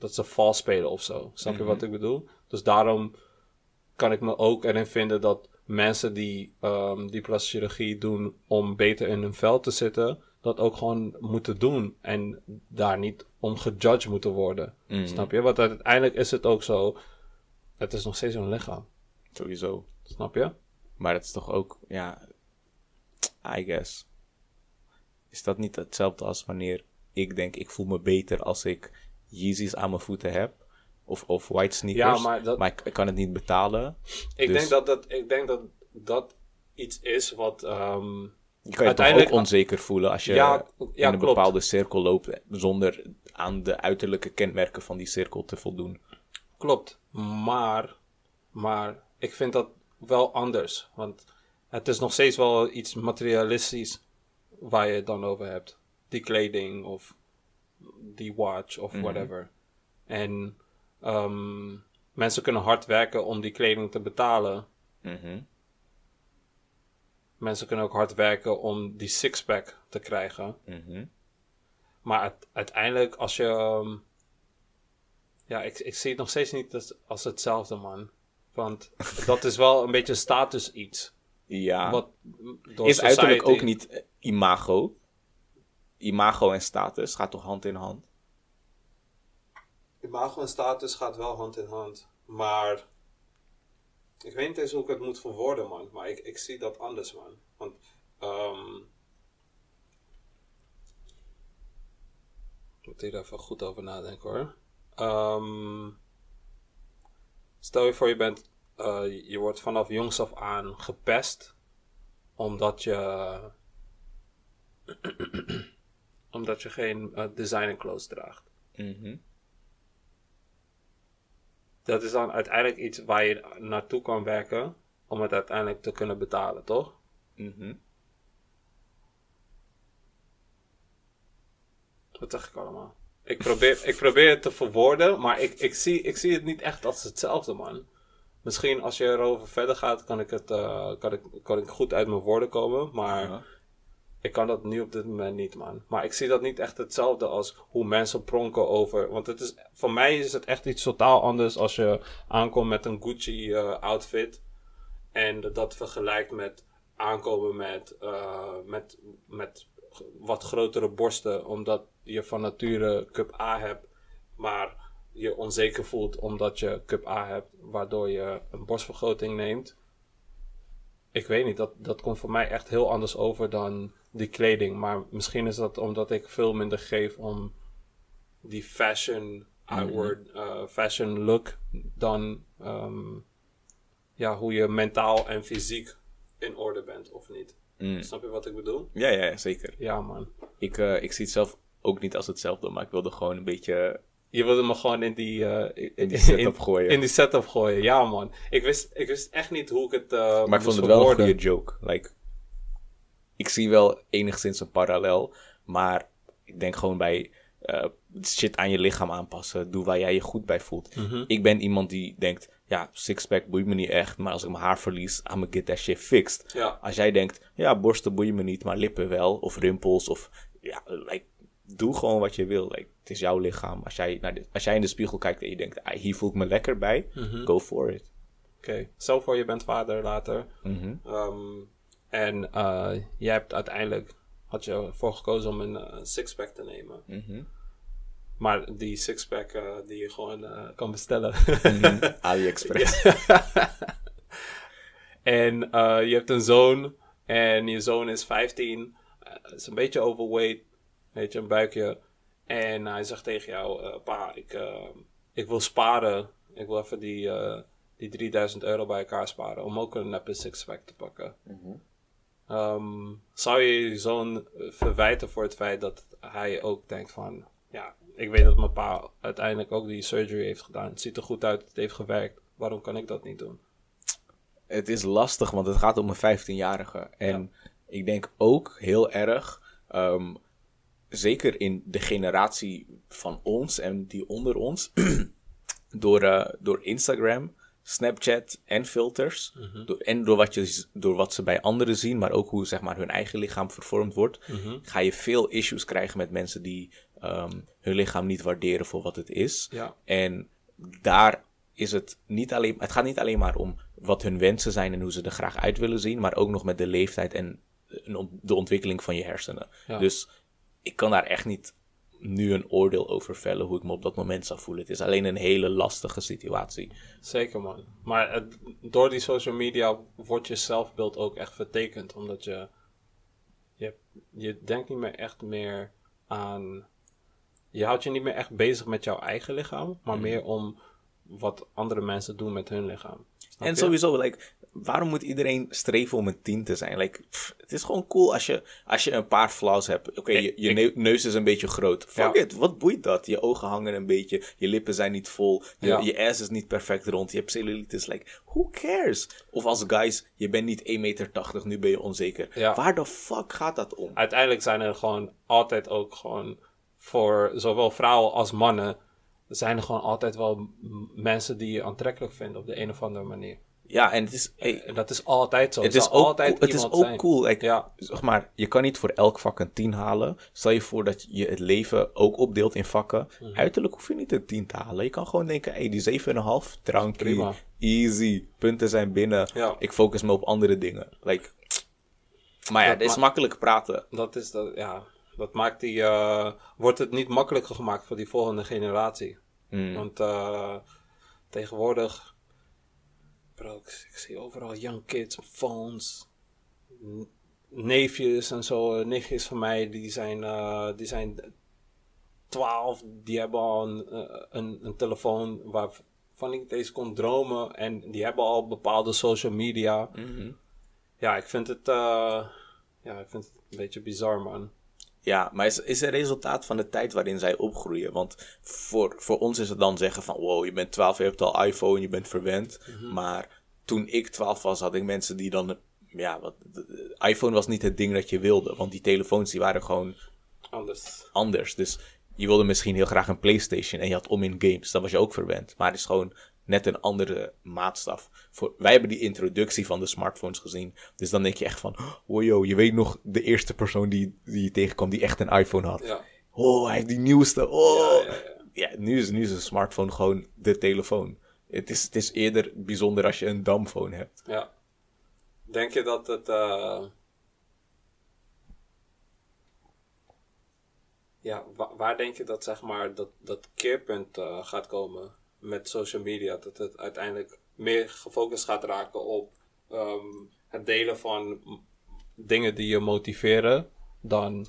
dat ze vals spelen of zo. Snap je wat ik bedoel? Dus daarom kan ik me ook erin vinden dat mensen die ehm, die plastische chirurgie doen om beter in hun vel te zitten, dat ook gewoon moeten doen en daar niet om gejudged moeten worden. Mhm. Snap je? Want uiteindelijk is het ook zo, het is nog steeds een lichaam. Sowieso. Snap je? Maar het is toch ook, ja, I guess. Is dat niet hetzelfde als wanneer ik denk, ik voel me beter als ik Yeezys aan mijn voeten heb? Of, of white sneakers, Ja, maar dat- ik, ik kan het niet betalen. Ik, Dus- denk dat dat, ik denk dat dat iets is wat. ehm, Je kan je toch Uiteindelijk- ook onzeker voelen als je Ja, ja, in een klopt. bepaalde cirkel loopt zonder aan de uiterlijke kenmerken van die cirkel te voldoen. Klopt. Maar, maar ik vind dat wel anders. Want het is nog steeds wel iets materialistisch waar je het dan over hebt. Die kleding of die watch of whatever. En ehm, mensen kunnen hard werken om die kleding te betalen. Mhm. Mensen kunnen ook hard werken om die sixpack te krijgen. Mhm. Maar uite- uiteindelijk, als je. ehm, ja, ik, ik zie het nog steeds niet als, als hetzelfde, man. Want dat is wel een beetje status iets. Ja, Wat door is uiterlijk ook niet eh, imago? Imago en status gaat toch hand in hand? Imago en status gaat wel hand in hand. Maar. Ik weet niet eens hoe ik het moet verwoorden, man. Maar ik, ik zie dat anders, man. Want. ik moet hier even goed over nadenken hoor. Ehm, stel je voor, je bent. eh, je wordt vanaf jongs af aan gepest. Omdat je. omdat je geen eh, designer clothes draagt. Mhm. Dat is dan uiteindelijk iets waar je naartoe kan werken om het uiteindelijk te kunnen betalen, toch? Mhm. Wat zeg ik allemaal? Ik probeer, ik probeer het te verwoorden, maar ik, ik, zie, ik zie het niet echt als hetzelfde, man. Misschien als je erover verder gaat, kan ik, het, eh, kan ik, kan ik goed uit mijn woorden komen, maar Ja. Ik kan dat nu op dit moment niet, man. Maar ik zie dat niet echt hetzelfde als hoe mensen pronken over. Want het is, voor mij is het echt iets totaal anders als je aankomt met een Gucci eh, outfit. En dat vergelijkt met aankomen met, eh, met, met wat grotere borsten. Omdat je van nature cup A hebt. Maar je onzeker voelt omdat je cup A hebt. Waardoor je een borstvergroting neemt. Ik weet niet, dat, dat komt voor mij echt heel anders over dan die kleding. Maar misschien is dat omdat ik veel minder geef om die fashion outward, eh, fashion look dan ehm, ja, hoe je mentaal en fysiek in orde bent of niet. Mm. Snap je wat ik bedoel? Ja, ja, zeker. Ja, man. Ik, eh, ik zie het zelf ook niet als hetzelfde, maar ik wilde gewoon een beetje Je wilde me gewoon in die, eh, in, in die setup gooien. in die setup gooien. Ja, man. Ik wist, ik wist echt niet hoe ik het. eh maar ik vond het wel een goede joke. Like, ik zie wel enigszins een parallel, maar ik denk gewoon bij eh, shit aan je lichaam aanpassen. Doe waar jij je goed bij voelt. Mhm. Ik ben iemand die denkt, ja, sixpack boeit me niet echt, maar als ik mijn haar verlies, I'm gonna get that shit fixed. Ja. Als jij denkt, ja, borsten boeien me niet, maar lippen wel, of rimpels, of ja, like, doe gewoon wat je wil. Like, het is jouw lichaam. Als jij, naar de, als jij in de spiegel kijkt en je denkt, ah, hier voel ik me lekker bij, Mhm. go for it. Oké. Stel voor je bent vader later. Ehm, en eh, jij hebt uiteindelijk had je ervoor gekozen om een eh, sixpack te nemen. Mhm. Maar die sixpack eh, die je gewoon kan bestellen. Mhm. AliExpress. en je hebt een zoon en je zoon is 15, eh, is een beetje overweight, weet je, een buikje. En hij zegt tegen jou, pa, ik, ik wil sparen. Ik wil even die, die 3000 euro bij elkaar sparen om ook een neppe sixpack te pakken. Ehm, zou je je zoon verwijten voor het feit dat hij ook denkt van... Ja, ik weet dat mijn pa uiteindelijk ook die surgery heeft gedaan. Het ziet er goed uit, het heeft gewerkt. Waarom kan ik dat niet doen? Het is lastig, want het gaat om een 15-jarige. En ik denk ook heel erg, ehm, zeker in de generatie van ons en die onder ons, door, eh, door Instagram, Snapchat en filters, door, en door wat, je, door wat ze bij anderen zien, maar ook hoe zeg maar, hun eigen lichaam vervormd wordt, ga je veel issues krijgen met mensen die ehm, hun lichaam niet waarderen voor wat het is. Ja. En daar is het niet alleen, het gaat niet alleen maar om wat hun wensen zijn en hoe ze er graag uit willen zien, maar ook nog met de leeftijd en ont- de ontwikkeling van je hersenen. Ja. Dus ik kan daar echt niet nu een oordeel over vellen hoe ik me op dat moment zou voelen. Het is alleen een hele lastige situatie. Zeker man. Maar het- door die social media wordt je zelfbeeld ook echt vertekend. Omdat je, je, je denkt niet meer echt meer aan... Je houdt je niet meer echt bezig met jouw eigen lichaam. Maar Mhm. meer om wat andere mensen doen met hun lichaam. Snap En je? sowieso, like, waarom moet iedereen streven om een 10 te zijn? Like, pff, het is gewoon cool als je, als je een paar flaws hebt. Oké, je, je ik- neus is een beetje groot. Fuck Ja. it, wat boeit dat? Je ogen hangen een beetje, je lippen zijn niet vol, je, Ja. je ass is niet perfect rond, je hebt cellulitis. Like, who cares? Of als guys, je bent niet 1,80 meter, nu ben je onzeker. Ja. Waar de fuck gaat dat om? Uiteindelijk zijn er gewoon altijd ook gewoon... Voor zowel vrouwen als mannen... Zijn er gewoon altijd wel mensen die je aantrekkelijk vinden op de een of andere manier. Ja, en het is... hey, En dat is altijd zo. Het Er is ook, altijd het is ook zijn. cool. Ja. Zeg maar, je kan niet voor elk vak een 10 halen. Stel je voor dat je het leven ook opdeelt in vakken. Mhm. Uiterlijk hoef je niet een 10 te halen. Je kan gewoon denken, hey, die 7,5, tranquil, easy, punten zijn binnen. Ja. Ik focus me op andere dingen. Like, maar ja, Dat het is ma- makkelijk praten. Dat is dat, ja. Dat maakt die, eh, wordt het niet makkelijker gemaakt voor die volgende generatie. Mm. Want eh, tegenwoordig, bro, ik, ik zie overal young kids, phones, neefjes en zo, eh, nichtjes van mij, die zijn, die zijn 12, die hebben al een, een, een telefoon waarvan ik eens kon dromen en die hebben al bepaalde social media. Mhm. Ja, ik vind het, ja, ik vind het een beetje bizar, man. Ja, maar is, is een resultaat van de tijd waarin zij opgroeien. Want voor, voor ons is het dan zeggen van... Wow, je bent 12, je hebt al iPhone, je bent verwend. Mhm. Maar toen ik 12 was, had ik mensen die dan... Ja, wat, iPhone was niet het ding dat je wilde. Want die telefoons die waren gewoon Anders. anders. Dus je wilde misschien heel graag een PlayStation en je had om in games. Dan was je ook verwend. Maar het is gewoon net een andere maatstaf. Voor, wij hebben die introductie van de smartphones gezien. Dus dan denk je echt van... Wow, yo, je weet nog de eerste persoon die, die je tegenkwam die echt een iPhone had. Ja. Oh, hij heeft die nieuwste. Oh. Ja, Ja, ja, ja. nu, is, nu is een smartphone gewoon de telefoon. Het is, het is eerder bijzonder als je een damphone hebt. Ja. Denk je dat het. eh, Ja, wa- waar denk je dat zeg maar dat, dat keerpunt eh, gaat komen met social media? Dat het uiteindelijk meer gefocust gaat raken op ehm, het delen van dingen die je motiveren dan.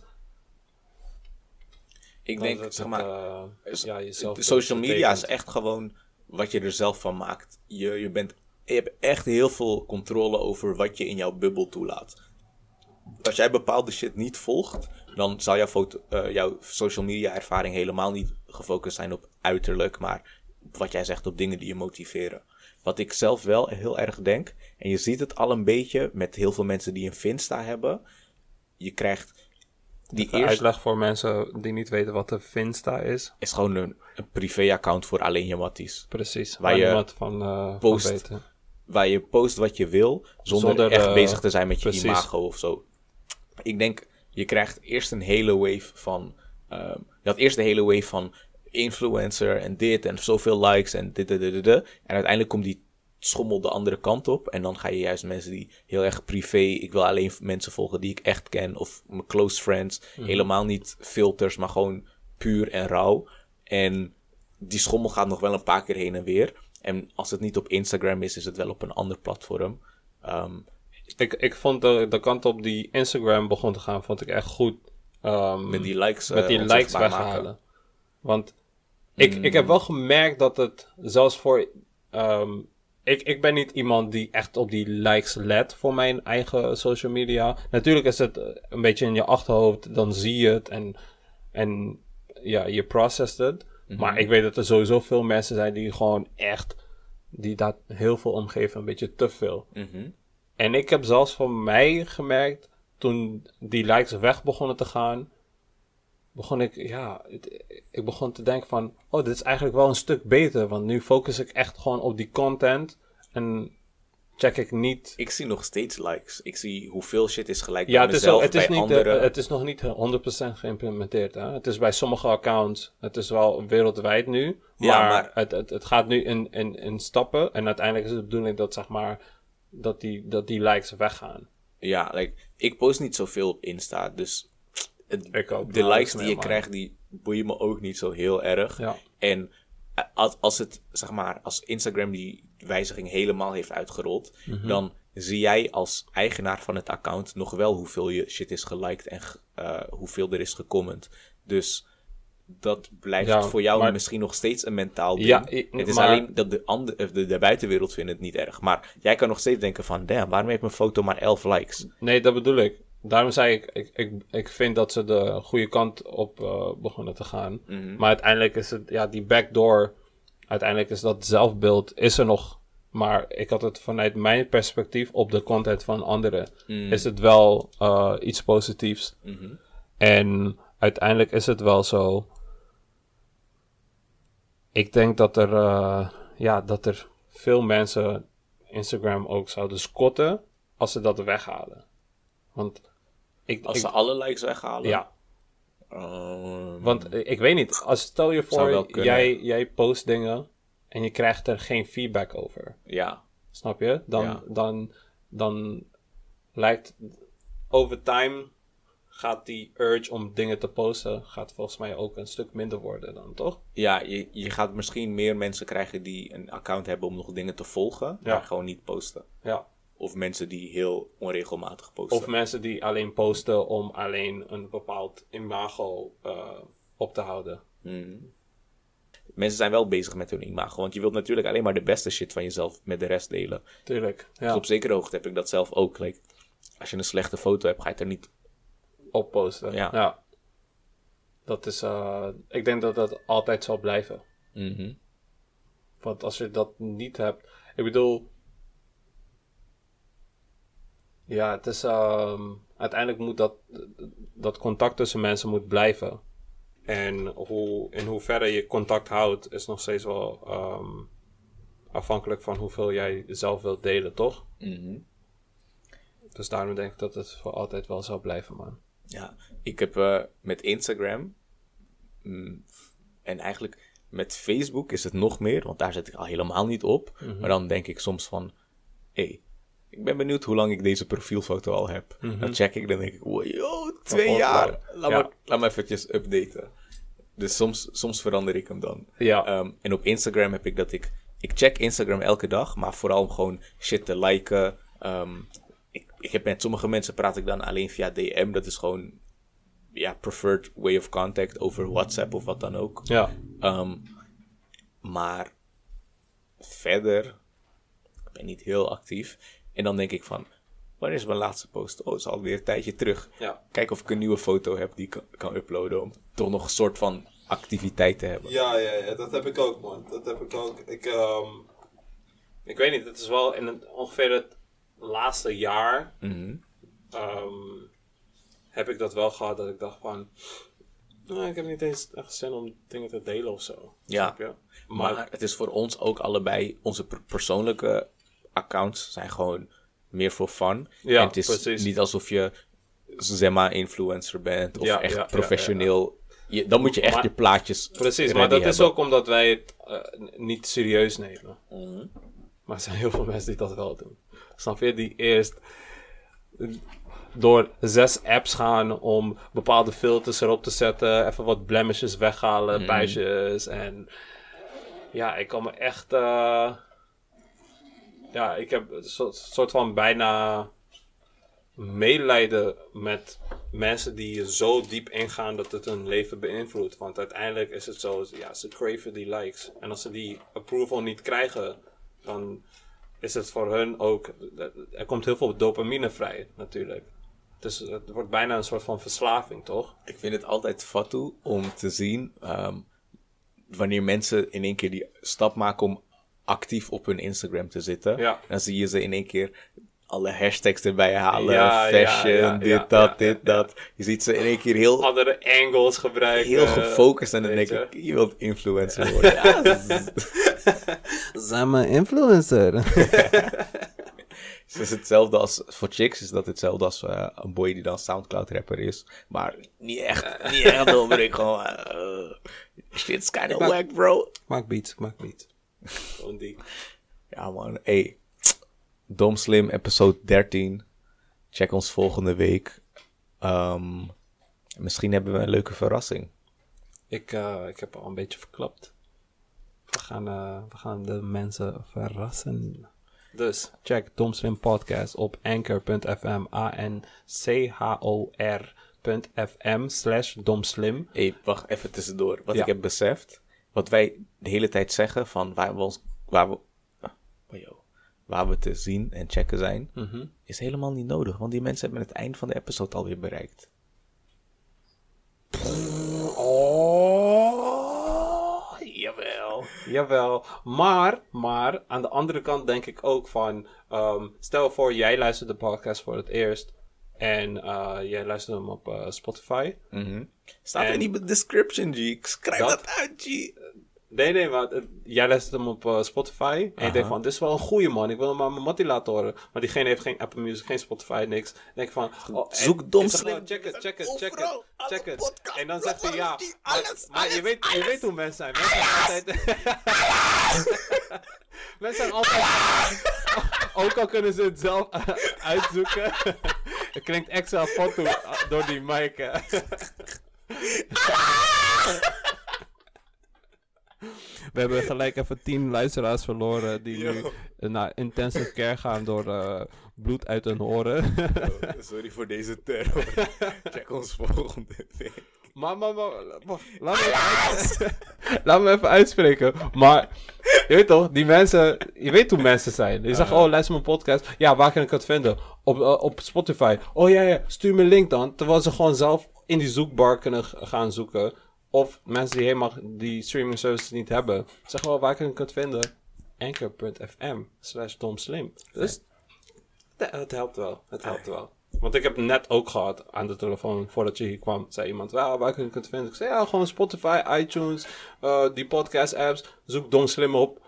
Ik dan denk, het, zeg maar, eh, ja, jezelf social media is echt gewoon wat je er zelf van maakt. Je, je, bent, je hebt echt heel veel controle over wat je in jouw bubbel toelaat. Als jij bepaalde shit niet volgt, dan zal jouw, foto, eh, jouw social media ervaring helemaal niet gefocust zijn op uiterlijk, maar wat jij zegt op dingen die je motiveren. Wat ik zelf wel heel erg denk, en je ziet het al een beetje met heel veel mensen die een Finsta hebben. Je krijgt die eerste Uitleg voor mensen die niet weten wat de Finsta is. is gewoon een, een privé-account voor alleen je matties. Precies, Waar waar je van, eh post. van weten. Waar je post wat je wil, zonder, Zonder, echt bezig te zijn met je precies. imago of zo. Ik denk, je krijgt eerst een hele wave van... ehm, je had eerst de hele wave van influencer en dit en zoveel likes en dit, dit, dit. En uiteindelijk komt die schommel de andere kant op. En dan ga je juist mensen die heel erg privé. Ik wil alleen mensen volgen die ik echt ken. Of mijn close friends. Helemaal niet filters, maar gewoon puur en rauw. En die schommel gaat nog wel een paar keer heen en weer. En als het niet op Instagram is, is het wel op een ander platform. Ehm, Ik, ik vond de, de kant op die Instagram begon te gaan, vond ik echt goed. Ehm, met die likes, met eh, die likes onzichtbaar weghalen. maken. Want ik, Mm. ik heb wel gemerkt dat het zelfs voor. ehm, ik, ik ben niet iemand die echt op die likes let voor mijn eigen social media. Natuurlijk is het eh, een beetje in je achterhoofd, dan zie je het en, en ja, je processt het. Mhm. Maar ik weet dat er sowieso veel mensen zijn die gewoon echt, die dat heel veel omgeven, een beetje te veel. Mhm. En ik heb zelfs voor mij gemerkt, toen die likes weg begonnen te gaan, begon ik, ja, het- ik begon te denken van, oh, dit is eigenlijk wel een stuk beter, want nu focus ik echt gewoon op die content en check ik niet. Ik zie nog steeds likes. Ik zie hoeveel shit is gelijk Ja, bij het is, mezelf, het, is bij niet, eh, anderen. het is nog niet 100% geïmplementeerd. Hè? Het is bij sommige accounts, het is wel wereldwijd nu, maar, Ja, maar- Het, het, het gaat nu in, in, in stappen en uiteindelijk is het de bedoeling dat, zeg maar, dat die, dat die likes weggaan. Ja, like, ik post niet zoveel op Insta, dus het- de likes die je maar- krijgt, die boeien me ook niet zo heel erg. Ja. En eh, als, als het, zeg maar, als Instagram die wijziging helemaal heeft uitgerold, Mhm. dan zie jij als eigenaar van het account nog wel hoeveel je shit is geliked en eh, hoeveel er is gecomment. Dus dat blijft Ja, voor jou maar- misschien nog steeds een mentaal ding. Ja, het is maar- alleen dat de, andere, de, de buitenwereld vindt het niet erg. Maar jij kan nog steeds denken van, damn, waarom heeft mijn foto maar 11 likes? Nee, dat bedoel ik. Daarom zei ik, ik, ik, ik vind dat ze de goede kant op eh, begonnen te gaan. Mhm. Maar uiteindelijk is het, ja, die backdoor, uiteindelijk is dat zelfbeeld, is er nog. Maar ik had het vanuit mijn perspectief op de content van anderen, is het wel eh, iets positiefs. Mhm. En uiteindelijk is het wel zo. Ik denk dat er, eh, ja, dat er veel mensen Instagram ook zouden scotten als ze dat weghalen. Want ik, Als ik- ze alle likes weghalen? ja, Ehm, want ik, ik weet niet. Als stel je voor, jij, jij post dingen en je krijgt er geen feedback over. ja. Snap je? Dan, Ja. dan, dan lijkt over time gaat die urge om dingen te posten, gaat volgens mij ook een stuk minder worden dan, toch? Ja, je, je gaat misschien meer mensen krijgen die een account hebben om nog dingen te volgen, Ja. maar gewoon niet posten. Ja. Of mensen die heel onregelmatig posten. Of mensen die alleen posten om alleen een bepaald imago eh, op te houden. Hmm. Mensen zijn wel bezig met hun imago, want je wilt natuurlijk alleen maar de beste shit van jezelf met de rest delen. Tuurlijk. Dus Ja. op zekere hoogte heb ik dat zelf ook. Like, als je een slechte foto hebt, ga je het er niet... Opposten. Ja. Dat is, eh, ik denk dat dat altijd zal blijven. Mhm. Want als je dat niet hebt. Ik bedoel. Ja, het is. ehm, uiteindelijk moet dat. Dat contact tussen mensen moet blijven. En hoe, in hoeverre je contact houdt, is nog steeds wel. ehm, afhankelijk van hoeveel jij zelf wilt delen, toch? Mhm. Dus daarom denk ik dat het voor altijd wel zal blijven, man. Ja, ik heb eh, met Instagram mm, en eigenlijk met Facebook is het nog meer, want daar zet ik al helemaal niet op. Mhm. Maar dan denk ik soms van, hé, hey, ik ben benieuwd hoe lang ik deze profielfoto al heb. Dan check ik, dan denk ik, wow, twee Oh, jaar. wow. Laat, Ja. laat me eventjes updaten. Dus soms, soms verander ik hem dan. Ja. Ehm, en op Instagram heb ik dat ik... Ik check Instagram elke dag, maar vooral om gewoon shit te liken. Ehm, ik, ik heb met sommige mensen praat ik dan alleen via DM. Dat is gewoon... Ja, preferred way of contact over WhatsApp of wat dan ook. Ja. Ehm, maar verder, ik ben niet heel actief. En dan denk ik van, wanneer is mijn laatste post? Oh, het is alweer een tijdje terug. Ja. Kijk of ik een nieuwe foto heb die ik kan, kan uploaden om toch nog een soort van activiteit te hebben. Ja, ja, ja, dat heb ik ook, man. Dat heb ik ook. Ik, ehm, ik weet niet, het is wel in het, ongeveer het laatste jaar Mhm. ehm, heb ik dat wel gehad dat ik dacht van, nou, ik heb niet eens echt zin om dingen te delen of zo. Ja. Maar, Maar, het is voor ons ook allebei, onze per- persoonlijke accounts zijn gewoon meer voor fun. Ja, en het is precies. niet alsof je Zema-influencer bent of Ja, echt ja, professioneel. Je, dan moet je echt Maar- je plaatjes precies, maar dat is ook omdat wij het eh, niet serieus nemen. Mhm. Maar er zijn heel veel mensen die dat wel doen. Snap je? Die eerst door zes apps gaan om bepaalde filters erop te zetten. Even wat blemishes weghalen, Mhm. buisjes. En ja, ik kan me echt... eh, ja, ik heb een soort, van bijna medelijden met mensen die zo diep ingaan dat het hun leven beïnvloedt. Want uiteindelijk is het zo, ja, ze craven die likes. En als ze die approval niet krijgen, dan is het voor hun ook, er komt heel veel dopamine vrij natuurlijk. Dus het wordt bijna een soort van verslaving, toch? Ik vind het altijd fatu om te zien ehm, wanneer mensen in één keer die stap maken om actief op hun Instagram te zitten. Ja. Dan zie je ze in één keer alle hashtags erbij halen. Ja, fashion, ja, dit, ja, dat, ja, dit, ja, dat. Je ziet ze in één keer heel, Andere angles gebruiken. heel gefocust. En dan denk je. ik, je wilt influencer worden. Mijn influencer. Het is hetzelfde als voor chicks is dat hetzelfde als eh, een boy die dan Soundcloud rapper is. Maar niet echt, niet echt doorbreken. Gewoon, eh, shit's kind of maak- wack, bro. maak beats, maak beats. Gewoon die. Ja man, hey. Dom Slim, episode 13. Check ons volgende week. Ehm, misschien hebben we een leuke verrassing. Ik, eh, ik heb al een beetje verklapt. We gaan, eh, we gaan de mensen verrassen. Dus check Dom Slim Podcast op anchor.fm. A-N-C-H-O-R.fm slash domslim. hey, wacht even tussendoor. Wat Ja. ik heb beseft, wat wij de hele tijd zeggen van waar we ons, waar we, oh, waar we te zien en checken zijn, Mhm. is helemaal niet nodig. Want die mensen hebben het eind van de episode alweer bereikt. Oh, jawel. Jawel, maar, maar aan de andere kant denk ik ook van, ehm, stel voor jij luistert de podcast voor het eerst en eh, jij luistert hem op eh, Spotify. Mhm. Staat En- er niet in de description, G. Schrijf Dat- dat, uit, G. Nee, nee, maar het- jij luistert hem op eh, Spotify en je Aha. denkt van, dit is wel een goede man, ik wil hem aan mijn mattie laten horen. Maar diegene heeft geen Apple Music, geen Spotify, niks. Dan denk ik van, oh, en- Zoek Dom Slim. gewoon, Check het, check het, check het, check het. En dan zegt hij ja. alles, Maar, alles, maar je, alles, weet, je weet hoe mensen zijn. Mensen zijn altijd... mensen zijn altijd... Ook al kunnen ze het zelf eh, uitzoeken. het klinkt extra foto door die mic. We hebben gelijk even tien luisteraars verloren die nu naar intensive care gaan door eh, bloed uit hun oren. Sorry voor deze terror. Check ons volgende week. maar, maar, maar, laat me, even laat me even uitspreken. Maar, je weet toch, die mensen, je weet hoe mensen zijn. Je zegt, oh, luister mijn podcast. Ja, waar kan ik het vinden? Op, eh, op Spotify. Oh ja, ja, stuur me een link dan. Terwijl ze gewoon zelf in die zoekbar kunnen gaan zoeken. Of mensen die helemaal die streaming services niet hebben. Zeg wel, waar kan ik het vinden? Anchor.fm slash domslim. Dus het, het helpt wel. Het helpt wel. Want ik heb net ook gehad aan de telefoon voordat je hier kwam. Zei iemand, ja, waar kan ik het vinden? Ik zei, ja, gewoon Spotify, iTunes, eh, die podcast apps. Zoek Dom Slim op.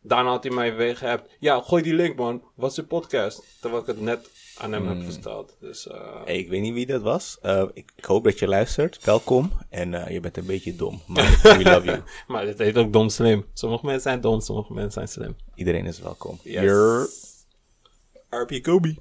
Daarna had hij mij geappt. Ja, gooi die link man. Wat is je podcast? Terwijl ik het net aan hem heb verteld. Dus eh, Hey, ik weet niet wie dat was. Eh, ik, ik hoop dat je luistert. Welkom. En eh, je bent een beetje dom. Maar we love you. Maar dit heet ook Dom Slim. Sommige mensen zijn dom, sommige mensen zijn slim. Iedereen is welkom. Yes. Yer. RP Kobe.